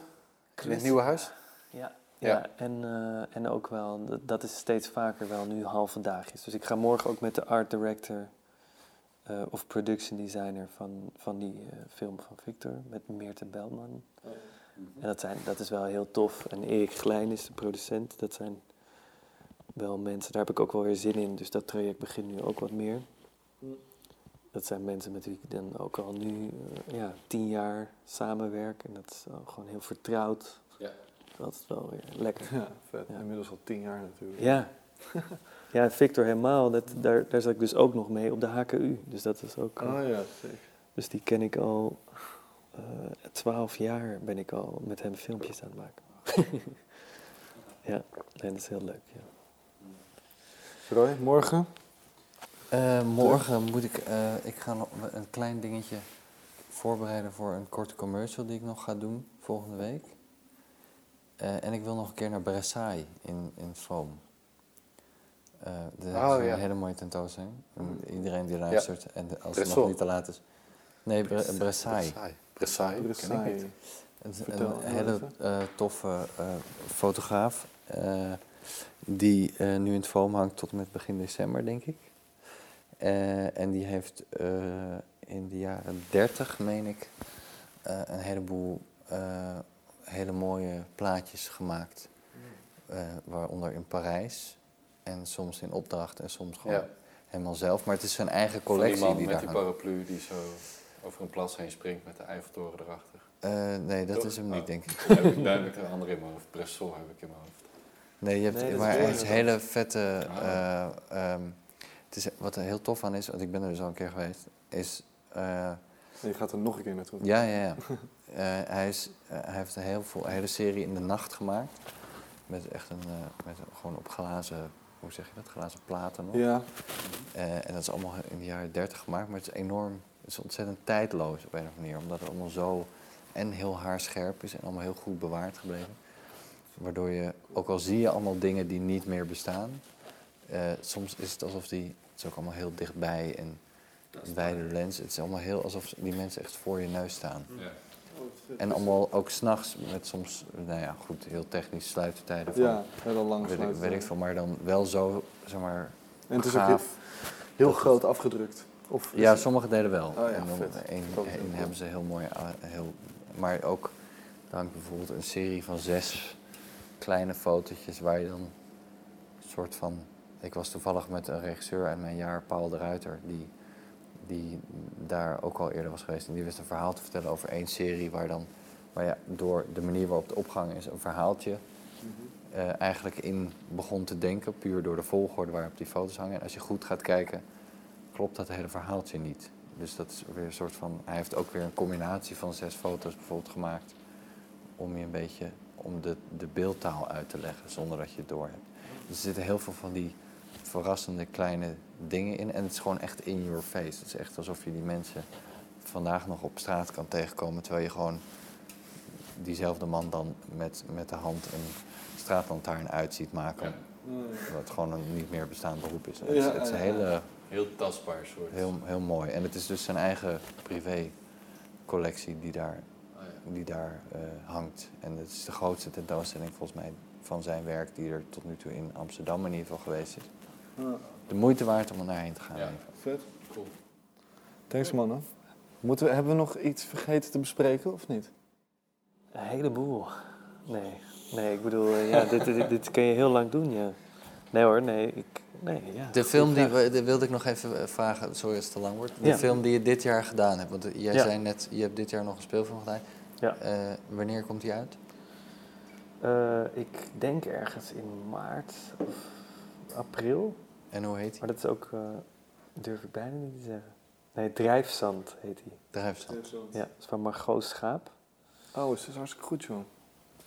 in het nieuwe huis? Ja, Ja. ja. en, en ook wel, dat, dat is steeds vaker wel nu halve dagjes. Dus ik ga morgen ook met de art director eh, of production designer van, van die eh, film van Victor, met Meerten Belman. En dat, zijn, dat is wel heel tof. En Erik Glijn is de producent. Dat zijn wel mensen, daar heb ik ook wel weer zin in. Dus dat traject begint nu ook wat meer. Dat zijn mensen met wie ik dan ook al nu eh, ja, tien jaar samenwerk. En dat is gewoon heel vertrouwd. Ja. Dat is wel weer lekker. Ja, vet. Ja. Inmiddels al tien jaar natuurlijk. Ja. [LAUGHS] Ja, en Victor helemaal. Dat, daar, daar zat ik dus ook nog mee op de HKU. Dus dat is ook... Oh ja, zeker. Dus die ken ik al... eh, Twaalf jaar ben ik al met hem filmpjes aan het maken. [LAUGHS] ja, en dat is heel leuk, ja. Roy, morgen? Eh, morgen moet ik, eh, ik ga nog een klein dingetje voorbereiden voor een korte commercial die ik nog ga doen volgende week. Eh, en ik wil nog een keer naar Versailles in, in Vroom. Eh dat Oh, is ja. een hele mooie tentoonstelling. En Iedereen die luistert en als het nog niet te laat is. Nee, Bre- Versailles. Versailles. Ken ik niet. Het een hele eh, toffe eh, fotograaf. eh, die eh, nu in het foam hangt tot en met begin december, denk ik. Eh, en die heeft eh, in de jaren 30, meen ik, eh, een heleboel eh, hele mooie plaatjes gemaakt. Eh, waaronder in Parijs. En soms in opdracht en soms gewoon Ja. helemaal zelf. Maar het is zijn eigen Van die collectie man die met daar die paraplu die zo over een plas heen springt met de Eiffeltoren erachter. Eh, nee, dat Toch? is hem niet, Oh. denk ik. Daar heb ik duidelijk een andere in mijn hoofd. Brussel heb ik in mijn hoofd. Nee, je hebt, Nee, maar mooi, het is dat. hele vette. Ah. eh, ehm, het is, wat er heel tof aan is, want ik ben er dus al een keer geweest, is. eh, Je gaat er nog een keer naartoe. ja, ja, ja. [LAUGHS] Eh, hij, is, hij heeft een, heel veel, een hele serie in de nacht gemaakt. Met echt een. eh, met gewoon op glazen. Hoe zeg je dat? Glazen platen nog. Ja, Eh, en dat is allemaal in de jaren 30 gemaakt, maar het is enorm. Het is ontzettend tijdloos op een of andere manier. Omdat het allemaal zo. En heel haarscherp is en allemaal heel goed bewaard gebleven. Waardoor je, ook al zie je allemaal dingen die niet meer bestaan, eh, soms is het alsof die, het is ook allemaal heel dichtbij en bij de lens. Het is allemaal heel alsof die mensen echt voor je neus staan. Ja. En allemaal ook s'nachts met soms, nou ja, goed, heel technisch sluitertijden van, ja heel lang weet, ik, weet ik veel, maar dan wel zo, zeg maar, En het is ook heel, groot afgedrukt. Of Ja, het- sommige delen wel. Oh ja, en dan één, hebben ze heel mooi, ah, heel, maar ook, hangt bijvoorbeeld een serie van zes kleine fotootjes waar je dan een soort van, ik was toevallig met een regisseur uit mijn jaar, Paul de Ruiter, die, die daar ook al eerder was geweest en die wist een verhaal te vertellen over één serie waar dan, waar ja, door de manier waarop de opgang is, een verhaaltje eh, eigenlijk in begon te denken, puur door de volgorde waarop die foto's hangen. En als je goed gaat kijken, klopt dat hele verhaaltje niet. Dus dat is weer een soort van. Hij heeft ook weer een combinatie van zes foto's bijvoorbeeld gemaakt. Om je een beetje om de, de beeldtaal uit te leggen zonder dat je het door hebt. Dus er zitten heel veel van die verrassende kleine dingen in. En het is gewoon echt in your face. Het is echt alsof je die mensen vandaag nog op straat kan tegenkomen. Terwijl je gewoon diezelfde man dan met, met de hand een straatlantaarn uit ziet maken. Wat gewoon een niet meer bestaand beroep is. Het, is- het is een hele, Heel tastbaar soort. heel, heel mooi. En het is dus zijn eigen privé collectie die daar, Oh ja. die daar eh, hangt. En het is de grootste tentoonstelling volgens mij van zijn werk die er tot nu toe in Amsterdam in ieder geval geweest is. De moeite waard om er naar heen te gaan. Ja. geval. Vet. Cool. Thanks mannen. Moeten we, hebben we nog iets vergeten te bespreken of niet? Een heleboel. Nee, nee, ik bedoel, eh, ja, dit, dit, dit kun je heel lang doen, ja. Nee hoor, nee, ik, nee, ja. De film die, we- wilde ik nog even eh, vragen, sorry als het te lang wordt. De Ja. film die je dit jaar gedaan hebt, want jij Ja. zei net, je hebt dit jaar nog een speelfilm gedaan. Ja. Eh, wanneer komt die uit? Eh, ik denk ergens in maart of april. En hoe heet die? Maar dat is ook, eh, durf ik bijna niet te zeggen. Nee, Drijfzand heet hij. Drijfstand. Ja, dat is van Margot Schaap. Oh, ze is hartstikke goed joh.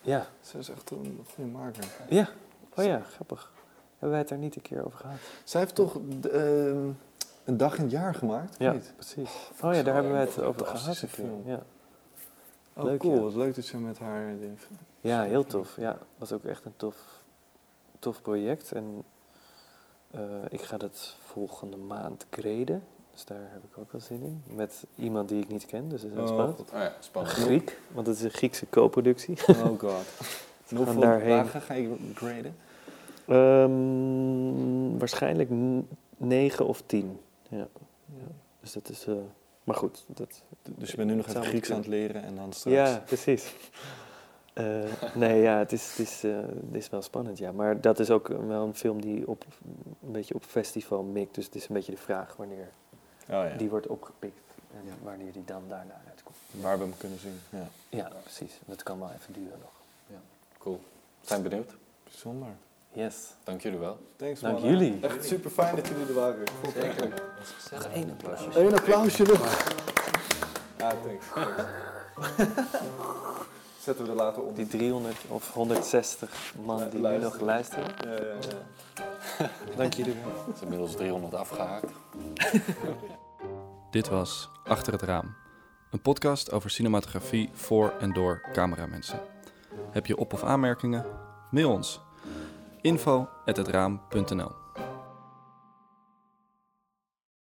Ja, Ze is echt een goede maker. ja. Oh ja, grappig. Hebben wij het daar niet een keer over gehad? Zij heeft toch ehm, een dag in het jaar gemaakt? Ja, Niet? precies. Oh ja, daar hebben wij het over gehad. Ja. Oh, Leuk, cool. ja. Wat leuk dat je met haar... ja, heel tof. Ja, was ook echt een tof, tof project. En eh, ik ga dat volgende maand graden. Dus daar heb ik ook wel zin in. Met iemand die ik niet ken, dus dat is Oh. Oh ja, spannend. Griek, want het is een Griekse co-productie. Oh god. [LAUGHS] Gaan hoeveel daarheen. ga je graden? Ehm, waarschijnlijk n- negen of tien. Ja. Dus dat is... eh, maar goed, dat, Dus je bent nu nog even Grieks aan het leren en dan straks... Ja, precies. Eh, nee, ja, het is, het, is, eh, het is wel spannend, ja. Maar dat is ook wel een film die op, een beetje op festival mikt. Dus het is een beetje de vraag wanneer Oh, ja. die wordt opgepikt. En Ja. wanneer die dan daarna uitkomt. Waar we hem kunnen zien. Ja. Ja, precies. Dat kan wel even duren nog. Cool. Zijn benieuwd. Bijzonder. Yes. Dank jullie wel. Thanks Dank man. jullie. Echt super fijn dat jullie er waren. Zeker. Nog één applausje. Eén applausje nog. Ja, thanks. thanks. [LAUGHS] Zetten we er later op. Die 300 of 160 man die nu nog luisteren. Ja, ja, ja. [LAUGHS] Dank jullie wel. Het is inmiddels 300 afgehaakt. [LAUGHS] Dit was Achter het Raam. Een podcast over cinematografie voor en door cameramensen. Heb je op- of aanmerkingen? Mail ons. info@hetraam.nl